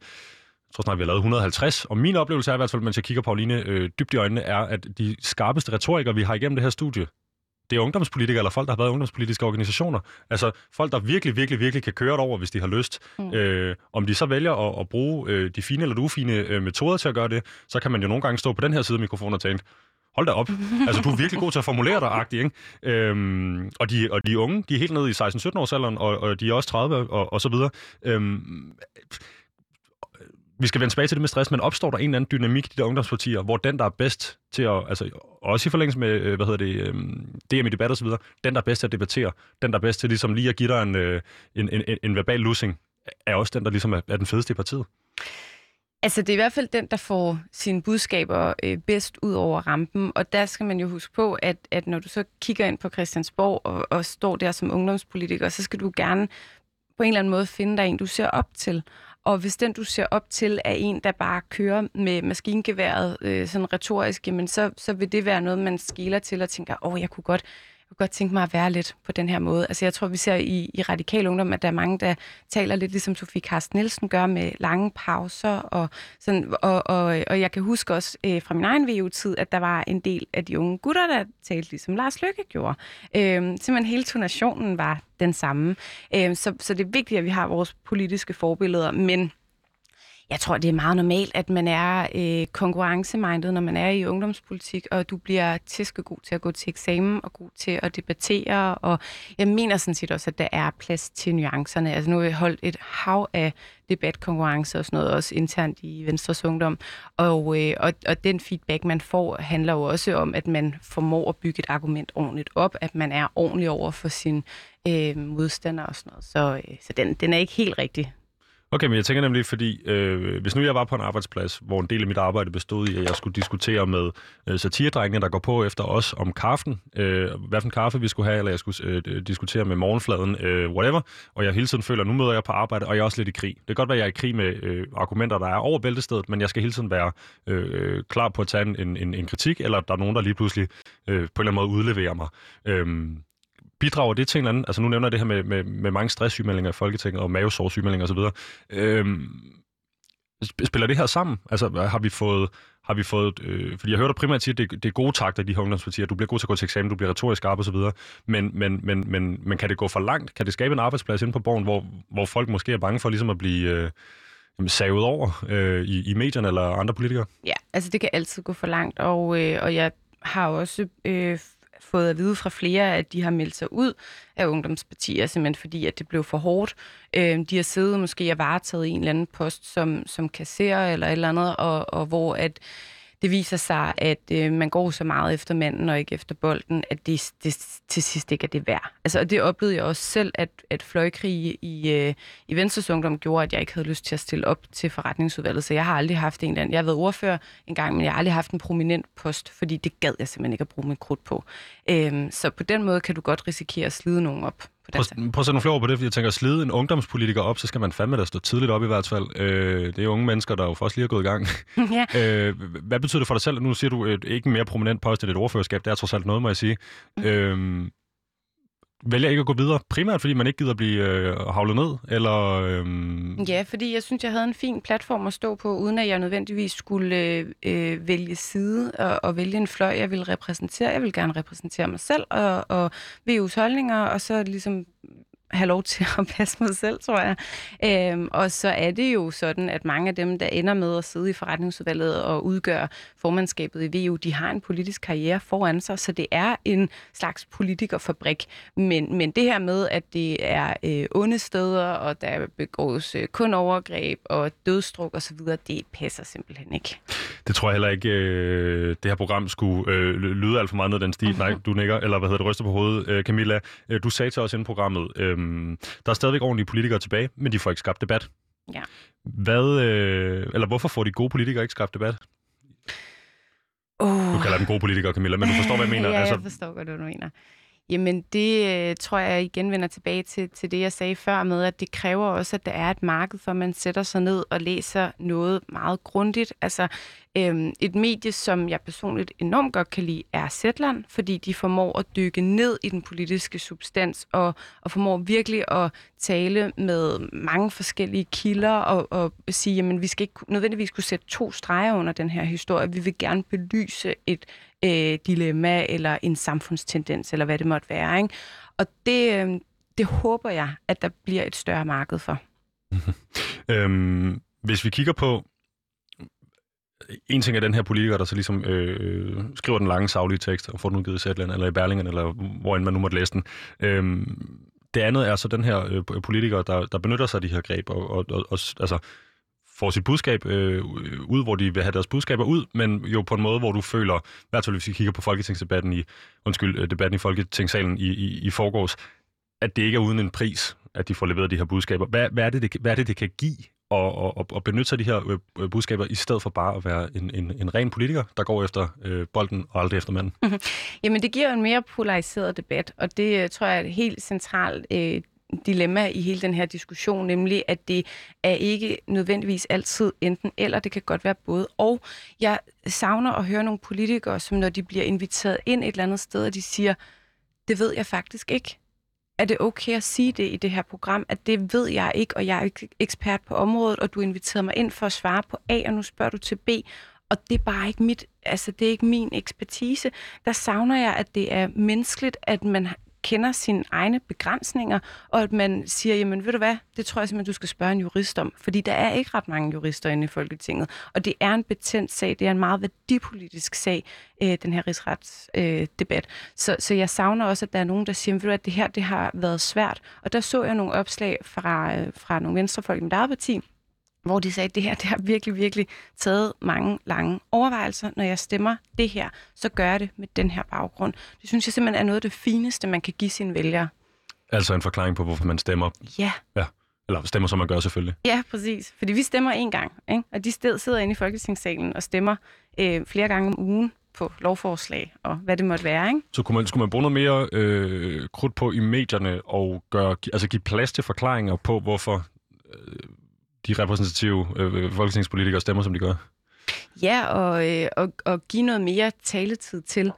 A: jeg tror snart, vi har lavet 150, og min oplevelse er i hvert fald, mens jeg kigger Pauline øh, dybt i øjnene, er, at de skarpeste retorikere, vi har igennem det her studie, det er ungdomspolitikere eller folk, der har været i ungdomspolitiske organisationer. Altså folk, der virkelig, virkelig, virkelig kan køre det over, hvis de har lyst. Mm. Øh, om de så vælger at, at bruge øh, de fine eller ufine øh, metoder til at gøre det, så kan man jo nogle gange stå på den her side af mikrofonen og tænke, hold da op. altså, du er virkelig god til at formulere dig, agtig, ikke? Øhm, og, de, og de unge, de er helt nede i 16-17 års alderen, og, og de er også 30 og, og så videre. Øhm, vi skal vende tilbage til det med stress, men opstår der en eller anden dynamik i de der ungdomspartier, hvor den, der er bedst til at, altså også i forlængelse med, øh, hvad hedder det, øhm, DM i debat og så videre, den, der er bedst til at debattere, den, der er bedst til ligesom lige at give dig en, øh, en, en, en verbal lussing, er også den, der ligesom er, er den fedeste i partiet?
B: Altså, det er i hvert fald den, der får sine budskaber øh, bedst ud over rampen. Og der skal man jo huske på, at, at når du så kigger ind på Christiansborg og, og står der som ungdomspolitiker, så skal du gerne på en eller anden måde finde dig en, du ser op til. Og hvis den, du ser op til, er en, der bare kører med maskingeværet øh, sådan retorisk, jamen så, så vil det være noget, man skiller til og tænker, åh, oh, jeg kunne godt kunne godt tænke mig at være lidt på den her måde. Altså jeg tror, vi ser i, i radikal ungdom, at der er mange, der taler lidt ligesom Sofie Karsten Nielsen gør med lange pauser. Og, sådan, og, og, og jeg kan huske også øh, fra min egen VU-tid, at der var en del af de unge gutter, der talte ligesom Lars Løkke gjorde. Øh, simpelthen hele tonationen var den samme. Øh, så, så det er vigtigt, at vi har vores politiske forbilleder, men jeg tror, det er meget normalt, at man er øh, konkurrencemindet, når man er i ungdomspolitik, og du bliver tæskegod til at gå til eksamen og god til at debattere. Og jeg mener sådan set også, at der er plads til nuancerne. Altså nu har vi holdt et hav af debatkonkurrencer og sådan noget, også internt i Venstres Ungdom. Og, øh, og, og den feedback, man får, handler jo også om, at man formår at bygge et argument ordentligt op, at man er ordentlig over for sin øh, modstander og sådan noget. Så, øh, så den, den er ikke helt rigtig
A: Okay, men jeg tænker nemlig, fordi øh, hvis nu jeg var på en arbejdsplads, hvor en del af mit arbejde bestod i, at jeg skulle diskutere med øh, satiredrengene, der går på efter os om kaffen, øh, hvad for en kaffe vi skulle have, eller jeg skulle øh, diskutere med morgenfladen, øh, whatever, og jeg hele tiden føler, at nu møder jeg på arbejde, og jeg er også lidt i krig. Det kan godt være, at jeg er i krig med øh, argumenter, der er over bæltestedet, men jeg skal hele tiden være øh, øh klar på at tage en, en, en kritik, eller der er nogen, der lige pludselig øh, på en eller anden måde udleverer mig. Øh, bidrager det til en eller anden, altså nu nævner jeg det her med, med, med mange stresssygemeldinger i Folketinget og mavesårssygemeldinger osv., øhm, spiller det her sammen? Altså har vi fået, har vi fået øh, fordi jeg hørte primært sige, at det, det er gode takter i de her ungdomspartier, du bliver god til at gå til eksamen, du bliver retorisk skarp osv., men, men, men, men, men kan det gå for langt? Kan det skabe en arbejdsplads inde på borgen, hvor, hvor folk måske er bange for ligesom at blive... Øh, savet over øh, i, i medierne eller andre politikere?
B: Ja, altså det kan altid gå for langt, og, øh, og jeg har også øh, fået at vide fra flere, at de har meldt sig ud af ungdomspartier, simpelthen fordi, at det blev for hårdt. Øh, de har siddet måske og varetaget en eller anden post som, som kasserer eller et eller andet, og, og hvor at det viser sig, at øh, man går så meget efter manden og ikke efter bolden, at det, det til sidst ikke er det værd. Altså, og det oplevede jeg også selv, at, at fløjkrig i, øh, i Venstres Ungdom gjorde, at jeg ikke havde lyst til at stille op til forretningsudvalget. Så jeg har aldrig haft en eller anden. Jeg har været ordfører en gang, men jeg har aldrig haft en prominent post, fordi det gad jeg simpelthen ikke at bruge mit krudt på. Øh, så på den måde kan du godt risikere at slide nogen op
A: på den Prøv, at sætte nogle flere ord på det, fordi jeg tænker, at slide en ungdomspolitiker op, så skal man fandme da stå tidligt op i hvert fald. Øh, det er unge mennesker, der jo først lige er gået i gang. ja. øh, hvad betyder det for dig selv? Nu siger du et, ikke en mere prominent post end et ordførerskab. Det er trods alt noget, må jeg sige. Mm. Øh, vælger ikke at gå videre, primært fordi man ikke gider blive øh, havlet ned? Eller,
B: øhm... Ja, fordi jeg synes, jeg havde en fin platform at stå på, uden at jeg nødvendigvis skulle øh, øh vælge side og, og vælge en fløj, jeg vil repræsentere. Jeg vil gerne repræsentere mig selv og, og VU's holdninger, og så ligesom have lov til at passe mig selv, tror jeg. Øhm, og så er det jo sådan, at mange af dem, der ender med at sidde i forretningsudvalget og udgør formandskabet i VU, de har en politisk karriere foran sig, så det er en slags politikerfabrik. Men, men det her med, at det er øh, onde steder, og der begås øh, kun overgreb og dødstruk osv., det passer simpelthen ikke.
A: Det tror jeg heller ikke, øh, det her program skulle øh, lyde alt for meget ned den stil. Nej, du nikker, eller hvad hedder det, ryster på hovedet. Øh, Camilla, øh, du sagde til os inden programmet, øh, Øhm, der er stadigvæk ordentlige politikere tilbage, men de får ikke skabt debat.
B: Ja.
A: Hvad, øh, eller hvorfor får de gode politikere ikke skabt debat? Oh. Du kalder dem gode politikere, Camilla, men du forstår, hvad jeg mener.
B: ja, altså... jeg forstår hvad du mener. Jamen, det øh, tror jeg igen vender tilbage til, til det, jeg sagde før med, at det kræver også, at der er et marked for, at man sætter sig ned og læser noget meget grundigt. Altså, øhm, et medie, som jeg personligt enormt godt kan lide, er Zetland, fordi de formår at dykke ned i den politiske substans og, og formår virkelig at tale med mange forskellige kilder og, og sige, jamen, vi skal ikke nødvendigvis kunne sætte to streger under den her historie. Vi vil gerne belyse et øh, dilemma eller en samfundstendens, eller hvad det måtte være. Ikke? Og det, øh, det håber jeg, at der bliver et større marked for.
A: øhm, hvis vi kigger på øh, en ting er den her politiker, der så ligesom øh, øh skriver den lange savlige tekst og får den udgivet i Zetland, eller i Berlingen, eller hvor end man nu måtte læse den. Øhm, det andet er så den her øh, politiker, der, der benytter sig af de her greb, og, og, og, og altså, får sit budskab øh, ud, hvor de vil have deres budskaber ud, men jo på en måde, hvor du føler, i hvert fald hvis vi kigger på folketingsdebatten i, undskyld, øh, debatten i Folketingssalen i, i, i forgårs, at det ikke er uden en pris, at de får leveret de her budskaber. Hvad, hvad, er, det, det, hvad er det, det kan give at, at, at benytte sig af de her øh, øh, budskaber, i stedet for bare at være en, en, en ren politiker, der går efter øh, bolden og aldrig efter manden?
B: Jamen, det giver en mere polariseret debat, og det øh, tror jeg er et helt centralt øh, dilemma i hele den her diskussion, nemlig at det er ikke nødvendigvis altid enten eller, det kan godt være både og. Jeg savner at høre nogle politikere, som når de bliver inviteret ind et eller andet sted, og de siger, det ved jeg faktisk ikke er det okay at sige det i det her program, at det ved jeg ikke, og jeg er ikke ekspert på området, og du inviterede mig ind for at svare på A, og nu spørger du til B, og det er bare ikke mit, altså det er ikke min ekspertise. Der savner jeg, at det er menneskeligt, at man kender sine egne begrænsninger, og at man siger, jamen ved du hvad, det tror jeg simpelthen, du skal spørge en jurist om, fordi der er ikke ret mange jurister inde i Folketinget, og det er en betændt sag, det er en meget værdipolitisk sag, øh, den her rigsretsdebat. Øh, så, så jeg savner også, at der er nogen, der siger, ved du at det her det har været svært, og der så jeg nogle opslag fra, øh, fra nogle venstrefolk i mit eget parti, hvor de sagde, at det her det har virkelig, virkelig taget mange lange overvejelser. Når jeg stemmer det her, så gør jeg det med den her baggrund. Det synes jeg simpelthen er noget af det fineste, man kan give sine vælgere.
A: Altså en forklaring på, hvorfor man stemmer?
B: Ja.
A: Ja. Eller stemmer, som man gør selvfølgelig.
B: Ja, præcis. Fordi vi stemmer en gang, ikke? og de sted sidder inde i Folketingssalen og stemmer øh, flere gange om ugen på lovforslag og hvad det måtte være. Ikke?
A: Så kunne man, skulle man bruge noget mere øh, krudt på i medierne og gøre, altså give plads til forklaringer på, hvorfor øh, de repræsentative øh, øh, folketingspolitikere stemmer, som de gør.
B: Ja, og, øh, og, og give noget mere taletid til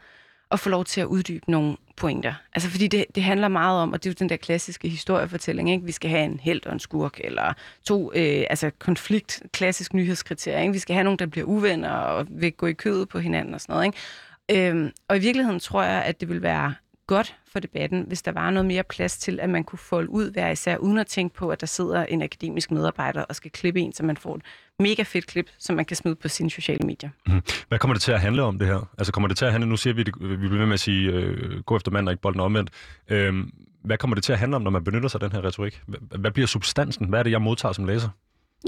B: at få lov til at uddybe nogle pointer. Altså fordi det, det handler meget om, og det er jo den der klassiske historiefortælling, ikke? vi skal have en held og en skurk, eller to øh, altså konflikt, klassisk nyhedskriterier. Ikke? Vi skal have nogen, der bliver uvenner og vil gå i kødet på hinanden og sådan noget. Ikke? Øhm, og i virkeligheden tror jeg, at det vil være godt for debatten, hvis der var noget mere plads til, at man kunne folde ud hver især, uden at tænke på, at der sidder en akademisk medarbejder og skal klippe en, så man får et mega fedt klip, som man kan smide på sine sociale medier. Mm.
A: Hvad kommer det til at handle om det her? Altså kommer det til at handle, nu siger vi, vi bliver ved med at sige, øh, gå efter mand og ikke bolden omvendt. Øh, hvad kommer det til at handle om, når man benytter sig af den her retorik? Hvad bliver substansen? Hvad er det, jeg modtager som læser?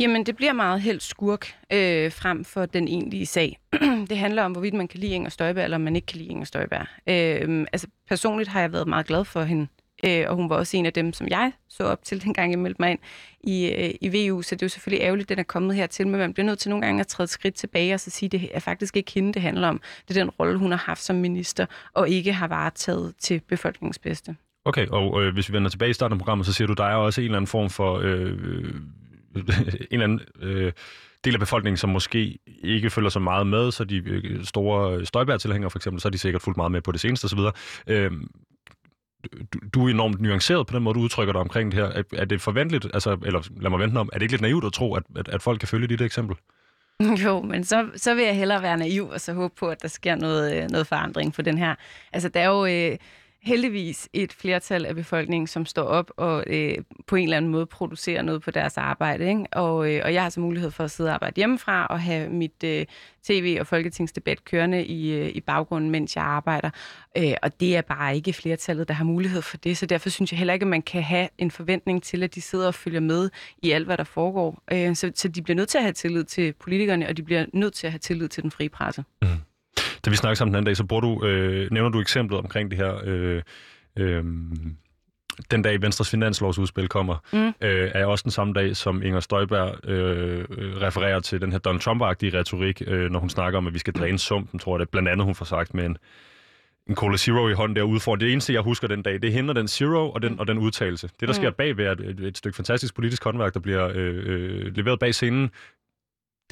B: Jamen, det bliver meget helt skurk øh, frem for den egentlige sag. det handler om, hvorvidt man kan lide Inger Støjberg, eller om man ikke kan lide Inger Støjberg. Øh, altså, personligt har jeg været meget glad for hende, øh, og hun var også en af dem, som jeg så op til, dengang jeg meldte mig ind i, øh, i VU, så det er jo selvfølgelig ærgerligt, at den er kommet hertil, men man bliver nødt til nogle gange at træde et skridt tilbage og så sige, at det er faktisk ikke hende, det handler om. Det er den rolle, hun har haft som minister, og ikke har varetaget til befolkningens bedste.
A: Okay, og øh, hvis vi vender tilbage i starten af programmet, så siger du, der er også en eller anden form for... Øh, eller anden øh, del af befolkningen, som måske ikke følger så meget med, så de øh, store Støjbær-tilhængere for eksempel, så er de sikkert fuldt meget med på det seneste osv. Øh, du, du er enormt nuanceret på den måde, du udtrykker dig omkring det her. Er, er det forventeligt, altså, eller lad mig vente om, er det ikke lidt naivt at tro, at, at, at folk kan følge dit eksempel?
B: Jo, men så, så vil jeg hellere være naiv og så håbe på, at der sker noget, øh, noget forandring for den her. Altså, der er jo... Øh, heldigvis et flertal af befolkningen, som står op og øh, på en eller anden måde producerer noget på deres arbejde. Ikke? Og, øh, og jeg har så mulighed for at sidde og arbejde hjemmefra og have mit øh, tv- og folketingsdebat kørende i, øh, i baggrunden, mens jeg arbejder. Øh, og det er bare ikke flertallet, der har mulighed for det. Så derfor synes jeg heller ikke, at man kan have en forventning til, at de sidder og følger med i alt, hvad der foregår. Øh, så, så de bliver nødt til at have tillid til politikerne, og de bliver nødt til at have tillid til den frie presse. Mm.
A: Da vi snakker sammen den anden dag, så bruger du, øh, nævner du eksemplet omkring det her... Øh, øh, den dag Venstres finanslovsudspil kommer, mm. øh, er også den samme dag, som Inger Støjberg øh, refererer til den her Donald Trump-agtige retorik, øh, når hun snakker om, at vi skal dræne sumpen, tror jeg det. Blandt andet hun får sagt med en, en Cola Zero i hånden derude foran. Det eneste, jeg husker den dag, det hindrer den Zero og den, og den udtalelse. Det, der mm. sker bagved, er et, et stykke fantastisk politisk håndværk, der bliver øh, øh, leveret bag scenen,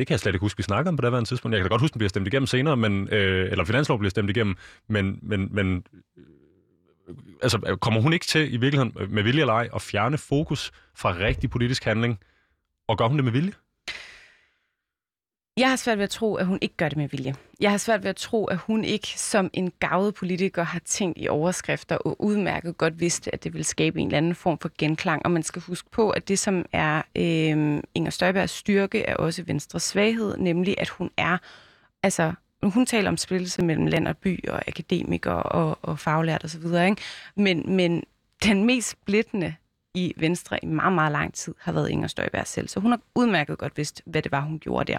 A: det kan jeg slet ikke huske, vi snakkede om på daværende tidspunkt. Jeg kan da godt huske, den bliver stemt igennem senere, men, øh, eller finanslov bliver stemt igennem, men, men, men øh, altså, kommer hun ikke til i virkeligheden øh, med vilje eller ej at fjerne fokus fra rigtig politisk handling, og gør hun det med vilje?
B: Jeg har svært ved at tro, at hun ikke gør det med vilje. Jeg har svært ved at tro, at hun ikke som en gavet politiker har tænkt i overskrifter og udmærket godt vidste, at det vil skabe en eller anden form for genklang. Og man skal huske på, at det, som er øh, Inger Støjbergs styrke, er også Venstres svaghed, nemlig at hun er, altså hun taler om splittelse mellem land og by og akademikere og, og faglært osv., ikke? Men, men den mest splittende i Venstre i meget, meget lang tid har været Inger Støjberg selv. Så hun har udmærket godt vidst, hvad det var, hun gjorde der.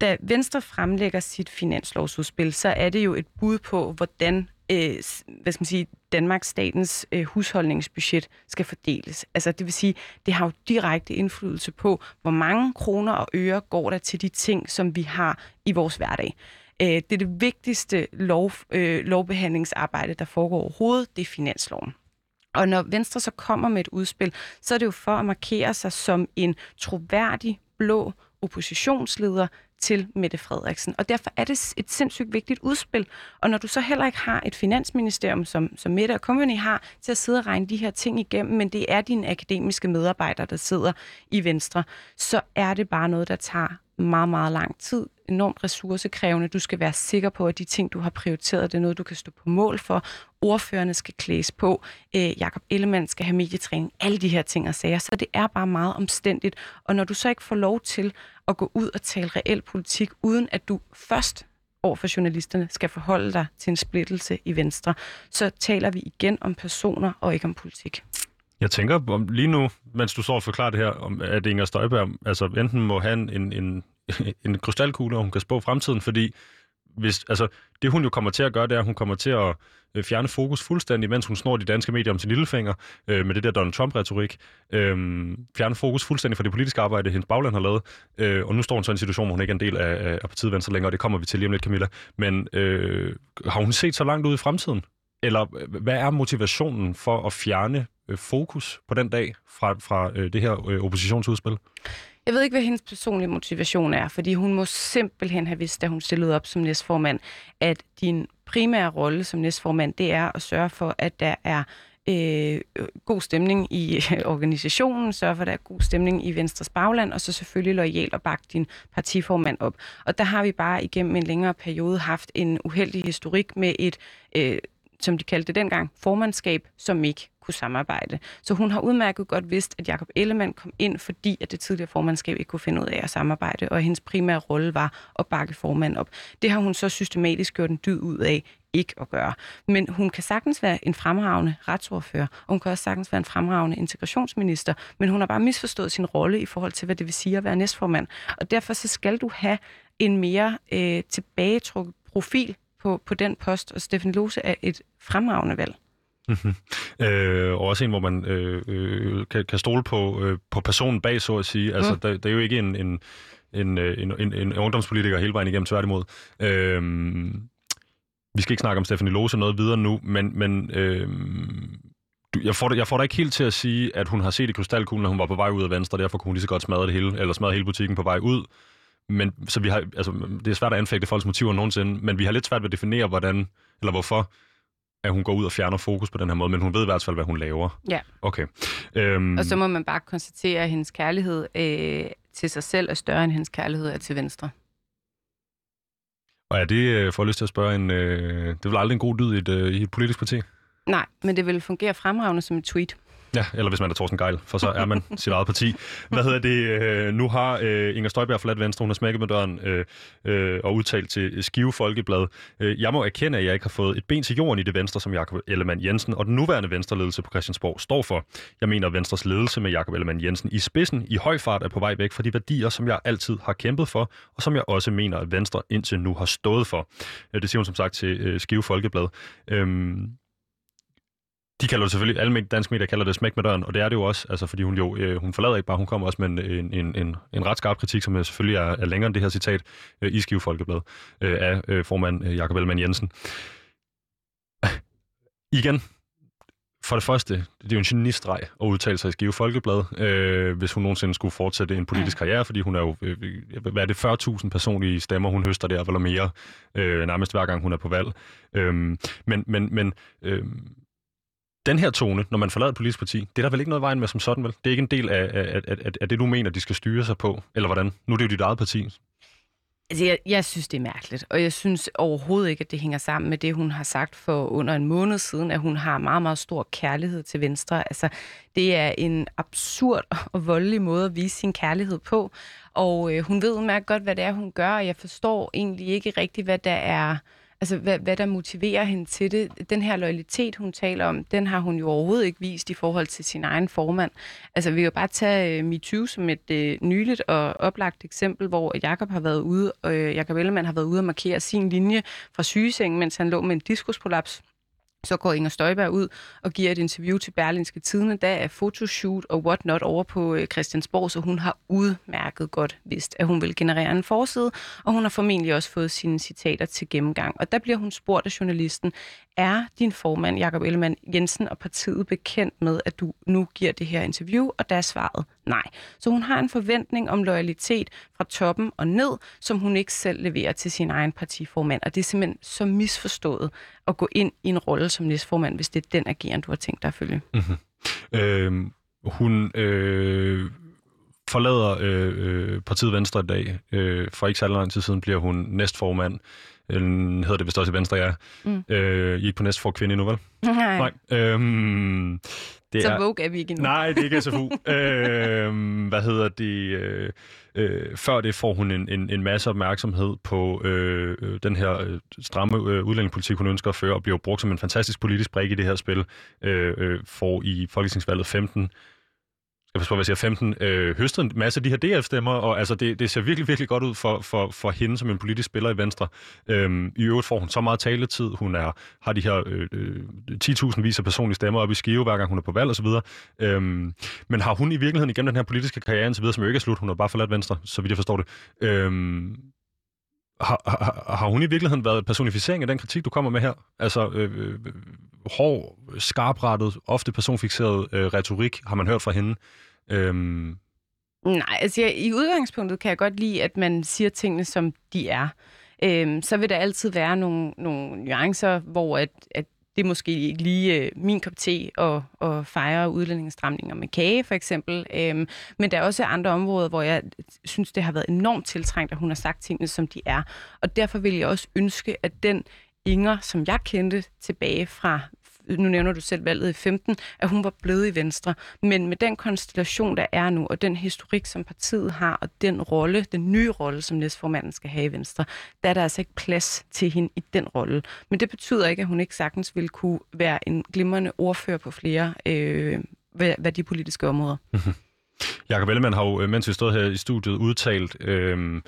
B: Da Venstre fremlægger sit finanslovsudspil, så er det jo et bud på, hvordan øh, hvad skal man sige, Danmarks statens øh, husholdningsbudget skal fordeles. Altså det vil sige, det har jo direkte indflydelse på, hvor mange kroner og øre går der til de ting, som vi har i vores hverdag. Øh, det er det vigtigste lov, øh, lovbehandlingsarbejde, der foregår overhovedet, det er finansloven. Og når Venstre så kommer med et udspil, så er det jo for at markere sig som en troværdig blå oppositionsleder til Mette Frederiksen. Og derfor er det et sindssygt vigtigt udspil. Og når du så heller ikke har et finansministerium, som, som Mette og Company har, til at sidde og regne de her ting igennem, men det er dine akademiske medarbejdere, der sidder i Venstre, så er det bare noget, der tager meget, meget lang tid, enormt ressourcekrævende. Du skal være sikker på, at de ting, du har prioriteret, det er noget, du kan stå på mål for. Ordførerne skal klædes på. Øh, Jakob Ellemann skal have medietræning. Alle de her ting og sager. Så det er bare meget omstændigt. Og når du så ikke får lov til at gå ud og tale reel politik, uden at du først over for journalisterne skal forholde dig til en splittelse i Venstre, så taler vi igen om personer og ikke om politik.
A: Jeg tænker om lige nu, mens du så og forklarer det her, om, at Inger Støjberg altså enten må have en, en, en krystalkugle, og hun kan spå fremtiden, fordi hvis, altså, det hun jo kommer til at gøre, det er, at hun kommer til at øh, fjerne fokus fuldstændig, mens hun snor de danske medier om sin lillefinger øh, med det der Donald Trump-retorik. Øh, fjerne fokus fuldstændig fra det politiske arbejde, hendes bagland har lavet. Øh, og nu står hun så i en situation, hvor hun ikke er en del af, af partiet Venstre længere, og det kommer vi til lige om lidt, Camilla. Men øh, har hun set så langt ud i fremtiden? Eller øh, hvad er motivationen for at fjerne øh, fokus på den dag fra, fra øh, det her øh, oppositionsudspil?
B: Jeg ved ikke, hvad hendes personlige motivation er, fordi hun må simpelthen have vidst, da hun stillede op som næstformand, at din primære rolle som næstformand, det er at sørge for, at der er øh, god stemning i øh, organisationen, sørge for, at der er god stemning i Venstres bagland, og så selvfølgelig lojal og bakke din partiformand op. Og der har vi bare igennem en længere periode haft en uheldig historik med et øh, som de kaldte det dengang, formandskab, som ikke kunne samarbejde. Så hun har udmærket godt vidst, at Jakob Ellemann kom ind, fordi at det tidligere formandskab ikke kunne finde ud af at samarbejde, og hendes primære rolle var at bakke formand op. Det har hun så systematisk gjort en dyd ud af ikke at gøre. Men hun kan sagtens være en fremragende retsordfører, og hun kan også sagtens være en fremragende integrationsminister, men hun har bare misforstået sin rolle i forhold til, hvad det vil sige at være næstformand. Og derfor så skal du have en mere øh, tilbagetrukket profil på, på den post, og Stefan Lose er et fremragende valg.
A: Mm-hmm. Øh, og også en, hvor man øh, øh, kan, kan stole på, øh, på personen bag, så at sige. Altså, mm. der, der er jo ikke en, en, en, øh, en, en, en ungdomspolitiker hele vejen igennem, tværtimod. Øh, vi skal ikke snakke om Stefanie Lose noget videre nu, men, men øh, jeg får, jeg får da ikke helt til at sige, at hun har set i krystalkuglen, når hun var på vej ud af Venstre, derfor kunne hun lige så godt smadre det hele, eller smadre hele butikken på vej ud. Men, så vi har, altså, det er svært at anfægte folks motiver nogensinde, men vi har lidt svært ved at definere, hvordan, eller hvorfor, at hun går ud og fjerner fokus på den her måde, men hun ved i hvert fald, hvad hun laver.
B: Ja.
A: Okay.
B: Øhm... Og så må man bare konstatere, at hendes kærlighed øh, til sig selv er større end hendes kærlighed er til Venstre.
A: Og er det, øh, for lyst til at spørge, en, øh, det er vel aldrig en god lyd i et, øh, i et politisk parti?
B: Nej, men det vil fungere fremragende som et tweet.
A: Ja, eller hvis man er Thorsten Geil, for så er man sit eget parti. Hvad hedder det? Øh, nu har øh, Inger Støjberg forladt Venstre, hun har smækket med døren øh, øh, og udtalt til Skive Folkeblad. Øh, jeg må erkende, at jeg ikke har fået et ben til jorden i det Venstre, som Jakob Ellemann Jensen og den nuværende Venstreledelse på Christiansborg står for. Jeg mener, at Venstres ledelse med Jakob Ellemann Jensen i spidsen i høj fart er på vej væk fra de værdier, som jeg altid har kæmpet for, og som jeg også mener, at Venstre indtil nu har stået for. Øh, det siger hun som sagt til øh, Skive Folkeblad. Øh, de kalder det selvfølgelig, alle danske medier kalder det smæk med døren, og det er det jo også, altså fordi hun jo, øh, hun forlader ikke bare, hun kommer også med en, en, en, en ret skarp kritik, som øh, selvfølgelig er, er længere end det her citat øh, i Skive Folkeblad øh, af øh, formand øh, Jakob Ellemann Jensen. Igen, for det første, det er jo en genistreg at udtale sig i Skive Folkeblad, øh, hvis hun nogensinde skulle fortsætte en politisk karriere, fordi hun er jo, øh, øh hvad er det, 40.000 personlige stemmer, hun høster der, eller mere, øh, nærmest hver gang hun er på valg. Øh, men men, men øh, den her tone, når man forlader et politisk parti, det er der vel ikke noget vejen med som sådan, vel? Det er ikke en del af, af, af, af, af det, du mener, de skal styre sig på, eller hvordan? Nu er det jo dit eget parti.
B: Altså, jeg, jeg synes, det er mærkeligt, og jeg synes overhovedet ikke, at det hænger sammen med det, hun har sagt for under en måned siden, at hun har meget, meget stor kærlighed til Venstre. Altså, det er en absurd og voldelig måde at vise sin kærlighed på, og øh, hun ved udmærket godt, hvad det er, hun gør, og jeg forstår egentlig ikke rigtigt, hvad der er altså hvad, hvad der motiverer hende til det. Den her loyalitet, hun taler om, den har hun jo overhovedet ikke vist i forhold til sin egen formand. Altså vi kan jo bare tage uh, MeToo som et uh, nyligt og oplagt eksempel, hvor Jakob har været ude, øh, og uh, Jakob Ellemann har været ude og markere sin linje fra sygesengen, mens han lå med en diskusprolaps så går Inger Støjberg ud og giver et interview til Berlinske Tidene. Der er fotoshoot og whatnot over på øh, Christiansborg, så hun har udmærket godt vidst, at hun vil generere en forside, og hun har formentlig også fået sine citater til gennemgang. Og der bliver hun spurgt af journalisten, er din formand, Jakob Ellemann Jensen og partiet bekendt med, at du nu giver det her interview? Og der er svaret nej. Så hun har en forventning om loyalitet fra toppen og ned, som hun ikke selv leverer til sin egen partiformand. Og det er simpelthen så misforstået at gå ind i en rolle som næstformand, hvis det er den ageren, du har tænkt dig at følge. Mm-hmm.
A: Øh, hun øh, forlader øh, øh, partiet Venstre i dag. Øh, for ikke særlig lang tid siden bliver hun næstformand eller hedder det vist også i Venstre, ja. Mm. Øh, I ikke på næste for kvinde endnu, vel?
B: Nej.
A: Nej.
B: Øhm, det så er, Vogue er vi ikke endnu.
A: Nej, det er ikke SFU. øhm, hvad hedder det? Øh, øh, før det får hun en, en, en masse opmærksomhed på øh, øh den her øh, stramme øh, udlændingepolitik, hun ønsker at føre, og bliver brugt som en fantastisk politisk brik i det her spil. Øh, øh, får i Folketingsvalget 15 jeg forstår, hvad jeg siger, 15, øh, høstet en masse af de her DF-stemmer, og altså, det, det ser virkelig, virkelig godt ud for, for, for hende som en politisk spiller i Venstre. Øhm, I øvrigt får hun så meget taletid. Hun er, har de her øh, øh 10.000 vis af personlige stemmer op i Skive, hver gang hun er på valg osv. Øhm, men har hun i virkeligheden igennem den her politiske karriere så videre, som jo ikke er slut, hun har bare forladt Venstre, så vidt jeg forstår det, øhm, har, har, har hun i virkeligheden været personificering af den kritik, du kommer med her? Altså, øh, øh, øh hård, skarprettet, ofte personfixeret øh, retorik, har man hørt fra hende. Øhm...
B: Nej, altså jeg, i udgangspunktet kan jeg godt lide, at man siger tingene, som de er. Øhm, så vil der altid være nogle, nogle nuancer, hvor at, at det er måske ikke lige øh, min kop te at, at fejre udlændingestramninger med kage, for eksempel. Øhm, men der er også andre områder, hvor jeg synes, det har været enormt tiltrængt, at hun har sagt tingene, som de er. Og derfor vil jeg også ønske, at den Inger, som jeg kendte tilbage fra nu nævner du selv valget i 15, at hun var blevet i Venstre. Men med den konstellation, der er nu, og den historik, som partiet har, og den rolle, den nye rolle, som næstformanden skal have i Venstre, der er der altså ikke plads til hende i den rolle. Men det betyder ikke, at hun ikke sagtens vil kunne være en glimrende ordfører på flere øh, værdipolitiske områder.
A: Jakob Ellemann har jo, øh, mens vi stod her i studiet, udtalt, øh,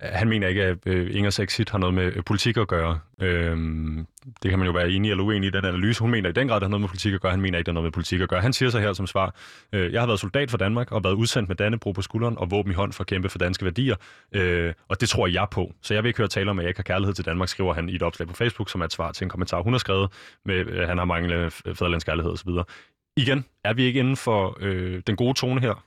A: han mener ikke, at øh, Ingers exit har noget med øh, politik at gøre. Øhm, det kan man jo være enig eller uenig i den analyse. Hun mener i den grad, at det har noget med politik at gøre. Han mener ikke, at det har noget med politik at gøre. Han siger så her som svar, øh, jeg har været soldat for Danmark og været udsendt med Dannebro på skulderen og våben i hånd for at kæmpe for danske værdier. Øh, og det tror jeg på. Så jeg vil ikke høre tale om, at jeg ikke har kærlighed til Danmark, skriver han i et opslag på Facebook, som er et svar til en kommentar, hun har skrevet, med øh, han har manglende fædrelandskærlighed osv. Igen, er vi ikke inden for øh, den gode tone her?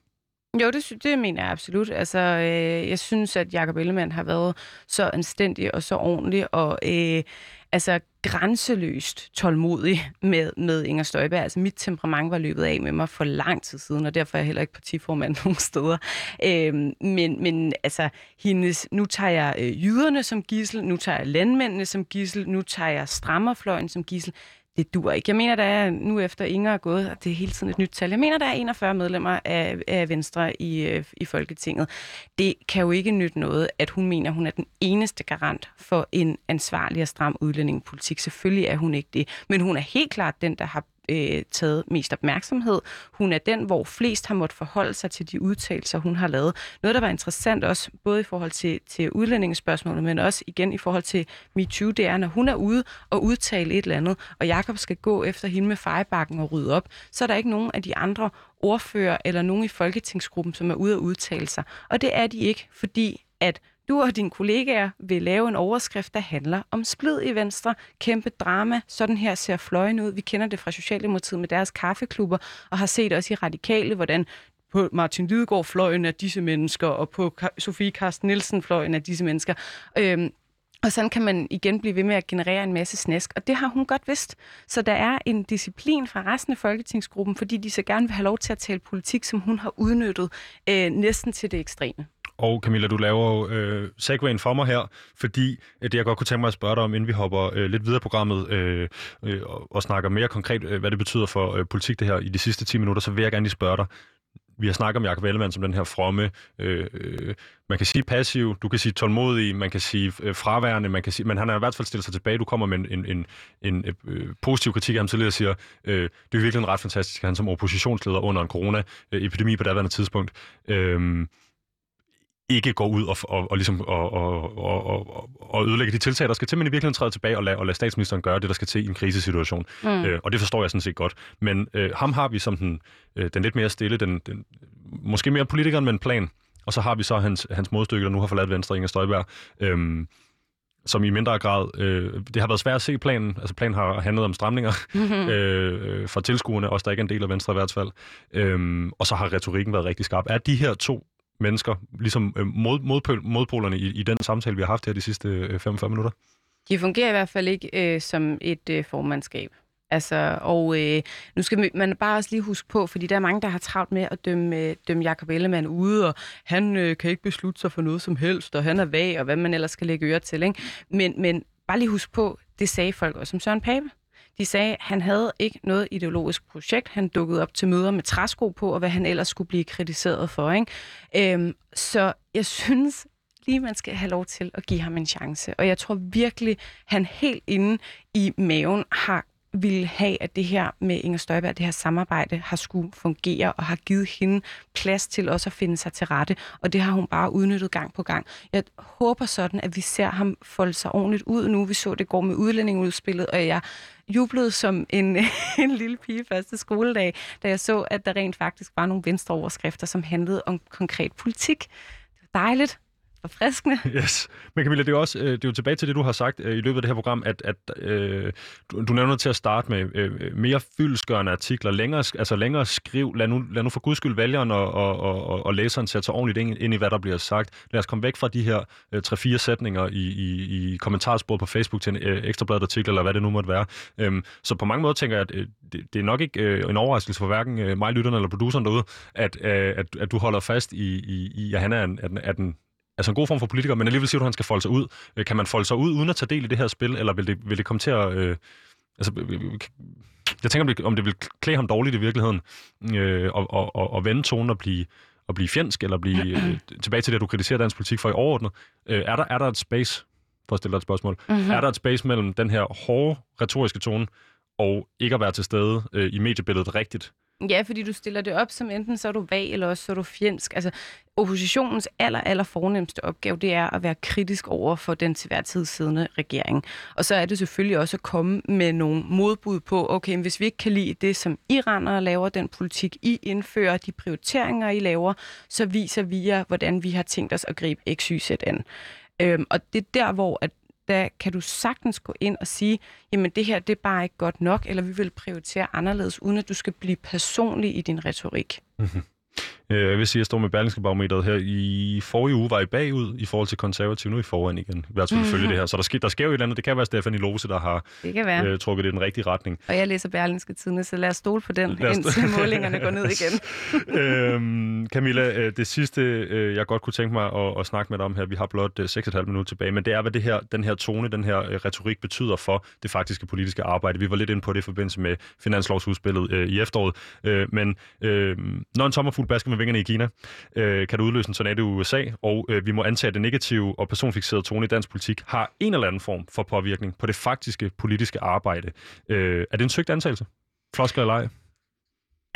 B: Jo, det, det mener jeg absolut. Altså, øh, jeg synes, at Jacob Ellemann har været så anstændig og så ordentlig og øh, altså grænseløst tålmodig med, med Inger Støjberg. Altså, mit temperament var løbet af med mig for lang tid siden, og derfor er jeg heller ikke partiformand nogen steder. Øh, men, men altså, hendes, nu tager jeg øh, jyderne som gissel, nu tager jeg landmændene som gissel, nu tager jeg strammerfløjen som gissel det dur ikke. Jeg mener, der er nu efter Inger er gået, og det er hele tiden et nyt tal, jeg mener, der er 41 medlemmer af, af Venstre i, øh, i Folketinget. Det kan jo ikke nytte noget, at hun mener, hun er den eneste garant for en ansvarlig og stram udlændingepolitik. Selvfølgelig er hun ikke det, men hun er helt klart den, der har øh, taget mest opmærksomhed. Hun er den, hvor flest har måttet forholde sig til de udtalelser, hun har lavet. Noget, der var interessant også, både i forhold til, til udlændingsspørgsmålet, men også igen i forhold til MeToo, det er, når hun er ude og udtale et eller andet, og Jakob skal gå efter hende med fejbakken og rydde op, så er der ikke nogen af de andre ordfører eller nogen i folketingsgruppen, som er ude at udtale sig. Og det er de ikke, fordi at du og dine kollegaer vil lave en overskrift, der handler om splid i Venstre. Kæmpe drama. Sådan her ser fløjen ud. Vi kender det fra Socialdemokratiet med deres kaffeklubber, og har set også i Radikale, hvordan på Martin Lidegaard fløjen af disse mennesker, og på Sofie Karsten Nielsen fløjen af disse mennesker. Øhm, og sådan kan man igen blive ved med at generere en masse snask, og det har hun godt vidst. Så der er en disciplin fra resten af Folketingsgruppen, fordi de så gerne vil have lov til at tale politik, som hun har udnyttet øh, næsten til det ekstreme
A: og Camilla, du laver jo øh, segwayen for mig her, fordi øh, det jeg godt kunne tænke mig at spørge dig om, inden vi hopper øh, lidt videre i programmet øh, øh, og, og snakker mere konkret, øh, hvad det betyder for øh, politik det her i de sidste 10 minutter, så vil jeg gerne lige spørge dig, vi har snakket om Jacob Ellemann som den her fromme, øh, øh, man kan sige passiv, du kan sige tålmodig, man kan sige øh, fraværende, man kan sige, men han har i hvert fald stillet sig tilbage. Du kommer med en, en, en, en øh, positiv kritik af ham tidligere og siger, øh, det er virkelig en ret fantastisk, at han som oppositionsleder under en corona-epidemi på daværende tidspunkt, øh, ikke går ud og, og, og, ligesom, og, og, og, og ødelægge de tiltag, der skal til, men i virkeligheden træde tilbage og lade, og lade statsministeren gøre det, der skal til i en krisesituation. Mm. Øh, og det forstår jeg sådan set godt. Men øh, ham har vi som den, øh, den lidt mere stille, den, den, måske mere politikeren med en plan. Og så har vi så hans, hans modstykke, der nu har forladt Venstre, Inger Støjberg, øh, som i mindre grad... Øh, det har været svært at se planen. Altså planen har handlet om stramninger mm-hmm. øh, for tilskuerne, også der ikke er en del af Venstre i hvert fald. Øh, og så har retorikken været rigtig skarp. Er de her to mennesker, ligesom øh, mod, modpol, modpolerne i, i den samtale, vi har haft her de sidste øh, 45 minutter?
B: De fungerer i hvert fald ikke øh, som et øh, formandskab. Altså, og øh, nu skal man bare også lige huske på, fordi der er mange, der har travlt med at dømme, øh, dømme Jacob Ellemann ude, og han øh, kan ikke beslutte sig for noget som helst, og han er vag, og hvad man ellers skal lægge øre til. Ikke? Men, men bare lige husk på, det sagde folk også som Søren Pape. De sagde, at han havde ikke noget ideologisk projekt. Han dukkede op til møder med træsko på, og hvad han ellers skulle blive kritiseret for. Ikke? Øhm, så jeg synes lige, man skal have lov til at give ham en chance. Og jeg tror virkelig, han helt inde i maven har ville have, at det her med Inger Støjberg, det her samarbejde, har skulle fungere og har givet hende plads til også at finde sig til rette. Og det har hun bare udnyttet gang på gang. Jeg håber sådan, at vi ser ham folde sig ordentligt ud nu. Vi så det går med udlændingeudspillet, og jeg jublede som en, en lille pige første skoledag, da jeg så, at der rent faktisk var nogle venstreoverskrifter, som handlede om konkret politik. Det var dejligt forfriskende.
A: Yes. Men Camilla, det er, også, øh, det er jo tilbage til det, du har sagt øh, i løbet af det her program, at, at øh, du, du nævner til at starte med øh, mere fyldskørende artikler, længere, altså længere skriv. Lad nu, lad nu for guds skyld vælgeren og, og, og, og læseren sætte sig ordentligt ind, ind i, hvad der bliver sagt. Lad os komme væk fra de her øh, 3-4 sætninger i, i, i kommentarsporet på Facebook til en øh, ekstrabladet artikel, eller hvad det nu måtte være. Øhm, så på mange måder tænker jeg, at øh, det, det er nok ikke øh, en overraskelse for hverken øh, mig, lytterne eller produceren derude, at, øh, at, at du holder fast i, i, i at han er en, er den altså en god form for politiker, men alligevel siger du, at han skal folde sig ud. Øh, kan man folde sig ud uden at tage del i det her spil, eller vil det, vil det komme til at... Øh, altså, jeg tænker, om det, om det vil klæde ham dårligt i virkeligheden, øh, og, og, og, og vende tonen og blive, og blive fjendsk, eller blive øh, tilbage til det, du kritiserer dansk politik for i overordnet. Øh, er, der, er der et space, for at stille dig et spørgsmål, mm-hmm. er der et space mellem den her hårde retoriske tone, og ikke at være til stede øh, i mediebilledet rigtigt,
B: Ja, fordi du stiller det op som enten så er du vag, eller også så er du fjendsk. Altså, oppositionens aller, aller fornemmeste opgave, det er at være kritisk over for den til hver tid siddende regering. Og så er det selvfølgelig også at komme med nogle modbud på, okay, hvis vi ikke kan lide det, som iranere laver, den politik, I indfører, de prioriteringer, I laver, så viser vi jer, hvordan vi har tænkt os at gribe XYZ an. Øhm, og det er der, hvor at der kan du sagtens gå ind og sige, jamen det her det er bare ikke godt nok, eller vi vil prioritere anderledes, uden at du skal blive personlig i din retorik. Mm-hmm.
A: Øh, jeg vil sige, at jeg står med Berlingske Barometeret her. I forrige uge var I bagud i forhold til konservativ. Nu er I foran igen. I hvert fald mm-hmm. følge det her. Så der, sker, der sker jo et eller andet. Det kan være Stefanie Lose, der har
B: det kan være.
A: Øh, trukket det i den rigtige retning.
B: Og jeg læser Berlingske Tidene, så lad os stole på den, indtil målingerne går ned igen.
A: øhm, Camilla, øh, det sidste, øh, jeg godt kunne tænke mig at, at snakke med dig om her, vi har blot 6,5 minutter tilbage, men det er, hvad det her, den her tone, den her retorik betyder for det faktiske politiske arbejde. Vi var lidt inde på det i forbindelse med finanslovsudspillet øh, i efteråret. Øh, men øh, når en sommerfugl basker med vingerne i Kina, øh, kan det udløse en tornado i USA, og øh, vi må antage, at det negative og personfixerede tone i dansk politik har en eller anden form for påvirkning på det faktiske politiske arbejde. Øh, er det en søgt antagelse? Flosker eller ej?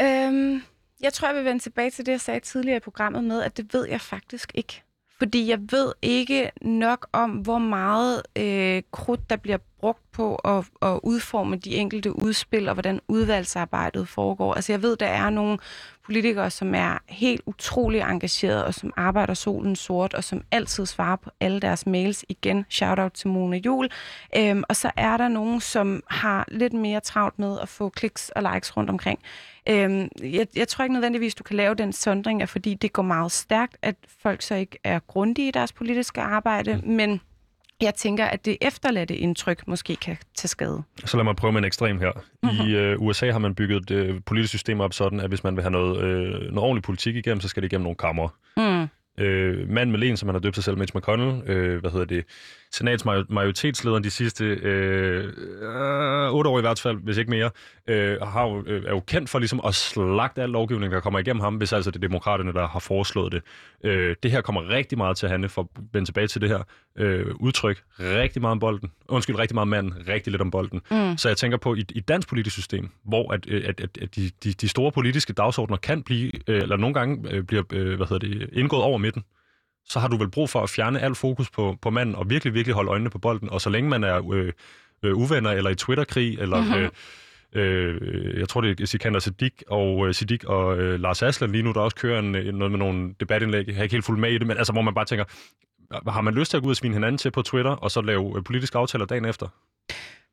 B: Øhm, jeg tror, jeg vil vende tilbage til det, jeg sagde tidligere i programmet med, at det ved jeg faktisk ikke. Fordi jeg ved ikke nok om, hvor meget øh, krudt, der bliver brugt på at, at udforme de enkelte udspil, og hvordan udvalgsarbejdet foregår. Altså jeg ved, der er nogle politikere, som er helt utrolig engagerede, og som arbejder solen sort, og som altid svarer på alle deres mails. Igen, shout-out til Mona Jul. Øhm, og så er der nogen, som har lidt mere travlt med at få kliks og likes rundt omkring. Øhm, jeg, jeg tror ikke nødvendigvis, du kan lave den sondring, fordi det går meget stærkt, at folk så ikke er grundige i deres politiske arbejde, mm. men jeg tænker, at det efterladte indtryk måske kan tage skade.
A: Så lad mig prøve med en ekstrem her. Mm-hmm. I øh, USA har man bygget et øh, politisk system op sådan, at hvis man vil have noget, øh, noget ordentlig politik igennem, så skal det igennem nogle kammer. Mm. Øh, mand med len, som han har døbt sig selv, Mitch McConnell, øh, hvad hedder det, senats majoritetslederen de sidste øh, øh, otte år i hvert fald, hvis ikke mere, øh, har jo, øh, er jo kendt for ligesom at slagte al lovgivning, der kommer igennem ham, hvis altså det er demokraterne, der har foreslået det. Øh, det her kommer rigtig meget til at handle, for at vende tilbage til det her øh, udtryk, rigtig meget om bolden. Undskyld, rigtig meget mand, rigtig lidt om bolden. Mm. Så jeg tænker på, i, i dansk politisk system, hvor at, at, at, at de, de, de store politiske dagsordner kan blive, øh, eller nogle gange øh, bliver øh, hvad hedder det, indgået over midten, så har du vel brug for at fjerne al fokus på, på manden og virkelig, virkelig holde øjnene på bolden. Og så længe man er øh, øh, uvenner eller i Twitter-krig, eller mm-hmm. øh, øh, jeg tror det er Sikander Siddiq og, øh, Siddiq og øh, Lars Aslan lige nu, der også kører en, noget med nogle debatindlæg. Jeg har ikke helt fuldt med i det, men altså, hvor man bare tænker, har man lyst til at gå ud og svine hinanden til på Twitter, og så lave øh, politiske aftaler dagen efter?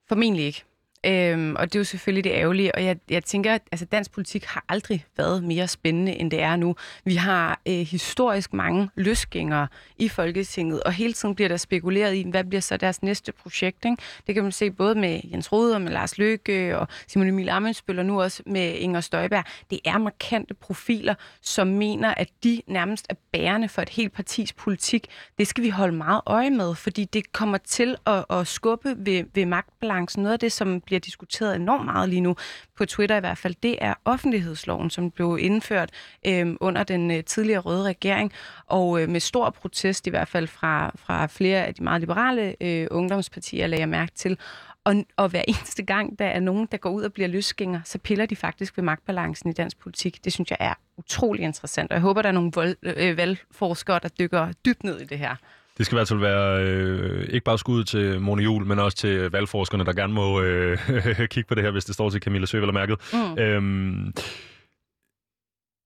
B: Formentlig ikke. Øhm, og det er jo selvfølgelig det ærgerlige, og jeg, jeg tænker, at altså, dansk politik har aldrig været mere spændende, end det er nu. Vi har øh, historisk mange løsgængere i Folketinget, og hele tiden bliver der spekuleret i, hvad bliver så deres næste projekt. Ikke? Det kan man se både med Jens Rode og med Lars Løkke og Simon Emil Amensbøl, og nu også med Inger Støjberg. Det er markante profiler, som mener, at de nærmest er bærende for et helt partis politik. Det skal vi holde meget øje med, fordi det kommer til at, at skubbe ved, ved magtbalancen. Noget af det, som bliver diskuteret enormt meget lige nu, på Twitter i hvert fald, det er offentlighedsloven, som blev indført øh, under den øh, tidligere røde regering, og øh, med stor protest i hvert fald fra, fra flere af de meget liberale øh, ungdomspartier, lagde jeg mærke til. Og, og hver eneste gang, der er nogen, der går ud og bliver løsgænger, så piller de faktisk ved magtbalancen i dansk politik. Det synes jeg er utrolig interessant, og jeg håber, der er nogle vold, øh, valgforskere, der dykker dybt ned i det her.
A: Det skal i hvert fald være øh, ikke bare skud til Mone Jul, men også til valgforskerne, der gerne må øh, kigge på det her, hvis det står til Camilla Sø eller mærket. Mm. Øhm,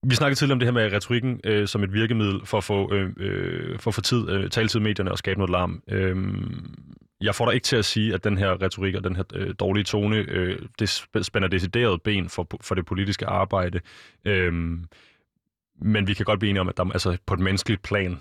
A: vi snakkede tidligere om det her med retorikken øh, som et virkemiddel for at få, øh, øh, for at få tid, øh, taletid i medierne og skabe noget larm. Øhm, jeg får dig ikke til at sige, at den her retorik og den her øh, dårlige tone, øh, det spænder decideret ben for, for det politiske arbejde. Øhm, men vi kan godt blive enige om, at der, altså, på et menneskeligt plan,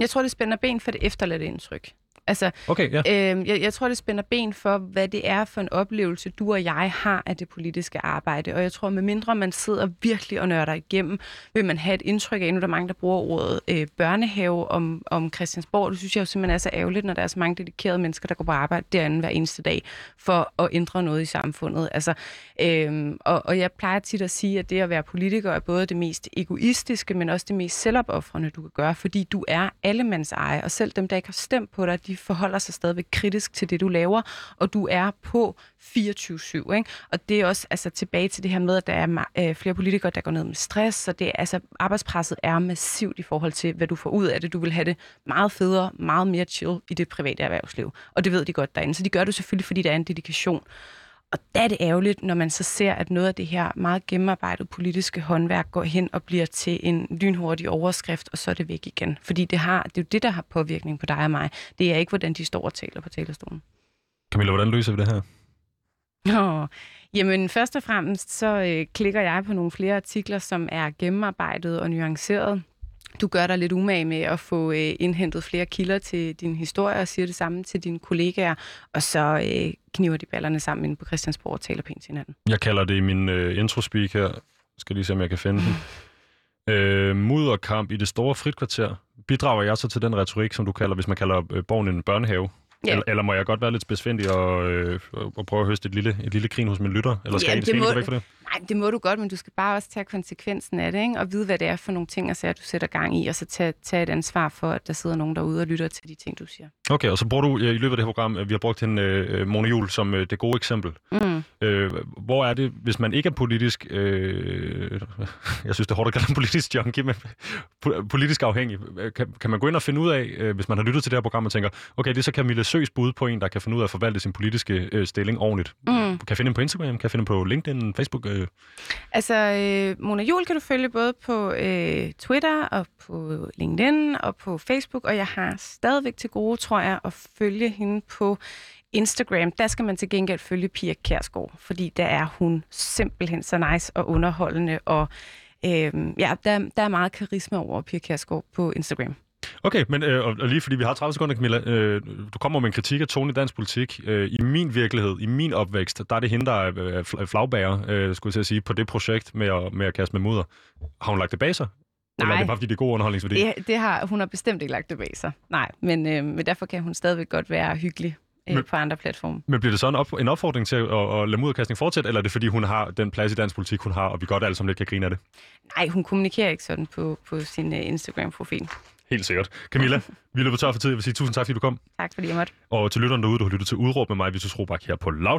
B: jeg tror, det spænder ben for det efterladte indtryk. Altså,
A: okay, ja.
B: øh, jeg, jeg tror, det spænder ben for, hvad det er for en oplevelse, du og jeg har af det politiske arbejde. Og jeg tror, med mindre man sidder virkelig og nørder igennem, vil man have et indtryk af, nu der er mange, der bruger ordet øh, børnehave om, om Christiansborg. Det synes jeg jo simpelthen er så ærgerligt, når der er så mange dedikerede mennesker, der går på arbejde derinde hver eneste dag for at ændre noget i samfundet. Altså, øh, og, og jeg plejer tit at sige, at det at være politiker er både det mest egoistiske, men også det mest selvopoffrende, du kan gøre, fordi du er allemands eje, og selv dem, der ikke har stemt på dig, de forholder sig stadigvæk kritisk til det, du laver, og du er på 24-7. Ikke? Og det er også altså, tilbage til det her med, at der er øh, flere politikere, der går ned med stress, så det, altså, arbejdspresset er massivt i forhold til, hvad du får ud af det. Du vil have det meget federe, meget mere chill i det private erhvervsliv. Og det ved de godt derinde. Så de gør det selvfølgelig, fordi der er en dedikation. Og der er det ærgerligt, når man så ser, at noget af det her meget gennemarbejdet politiske håndværk går hen og bliver til en lynhurtig overskrift, og så er det væk igen. Fordi det, har, det er jo det, der har påvirkning på dig og mig. Det er ikke, hvordan de står og taler på talerstolen.
A: Camilla, hvordan løser vi det her?
B: Nå, jamen først og fremmest så øh, klikker jeg på nogle flere artikler, som er gennemarbejdet og nuanceret du gør dig lidt umage med at få øh, indhentet flere kilder til din historie og siger det samme til dine kollegaer, og så øh, kniver de ballerne sammen inde på Christiansborg og taler pænt til hinanden.
A: Jeg kalder det i min øh, introspeak her. Skal lige se, om jeg kan finde den. øh, mudderkamp i det store fritkvarter. Bidrager jeg så til den retorik, som du kalder, hvis man kalder øh, borgen en børnehave? Ja. Eller, eller må jeg godt være lidt spidsfindig og, øh, og prøve at høste et lille, et lille grin hos min lytter? Eller skal, ja,
B: det
A: skal
B: må,
A: væk for det?
B: Nej, det må du godt, men du skal bare også tage konsekvensen af det, ikke? og vide, hvad det er for nogle ting, så du sætter gang i, og så tage, tage et ansvar for, at der sidder nogen derude og lytter til de ting, du siger.
A: Okay, og så bruger du i løbet af det her program, vi har brugt en uh, Mona Jul som uh, det gode eksempel. Mm. Uh, hvor er det, hvis man ikke er politisk, uh, jeg synes, det er hårdt at kalde en politisk junkie, men politisk afhængig, kan, kan man gå ind og finde ud af, uh, hvis man har lyttet til det her program og tænker, okay, det er så Camilla Søs bud på en, der kan finde ud af at forvalte sin politiske uh, stilling ordentligt. Mm. Kan finde dem på Instagram, kan finde dem på LinkedIn, Facebook? Uh,
B: Altså, øh, Mona Jul kan du følge både på øh, Twitter og på LinkedIn og på Facebook, og jeg har stadigvæk til gode, tror jeg, at følge hende på Instagram. Der skal man til gengæld følge Pia Kærsgaard, fordi der er hun simpelthen så nice og underholdende, og øh, ja, der, der er meget karisma over Pia Kærsgaard på Instagram.
A: Okay, men øh, og lige fordi vi har 30 sekunder, Camilla, øh, du kommer med en kritik af tone i dansk politik. Øh, I min virkelighed, i min opvækst, der er det hende, der er flagbærer, øh, skulle jeg sige, på det projekt med at, med at kaste med mudder. Har hun lagt det bag sig? Eller er
B: Nej.
A: det bare, fordi det er god underholdningsværdi?
B: Det, det har, hun har bestemt ikke lagt det bag sig. Nej, men, øh, men derfor kan hun stadigvæk godt være hyggelig øh,
A: Men-
B: på andre platforme.
A: Men bliver det så en, op, en opfordring til at, at, at lade mudderkastning fortsætte, eller er det fordi, hun har den plads i dansk politik, hun har, og vi godt alle sammen lidt kan grine af det?
B: Nej, hun kommunikerer ikke sådan på, på sin øh, Instagram-profil.
A: Helt sikkert. Camilla, vi løber tør for tid. Jeg vil sige tusind tak, fordi du kom.
B: Tak fordi jeg måtte.
A: Og til lytterne derude, du har lyttet til Udråb med mig, Vitus Robak her på Loud.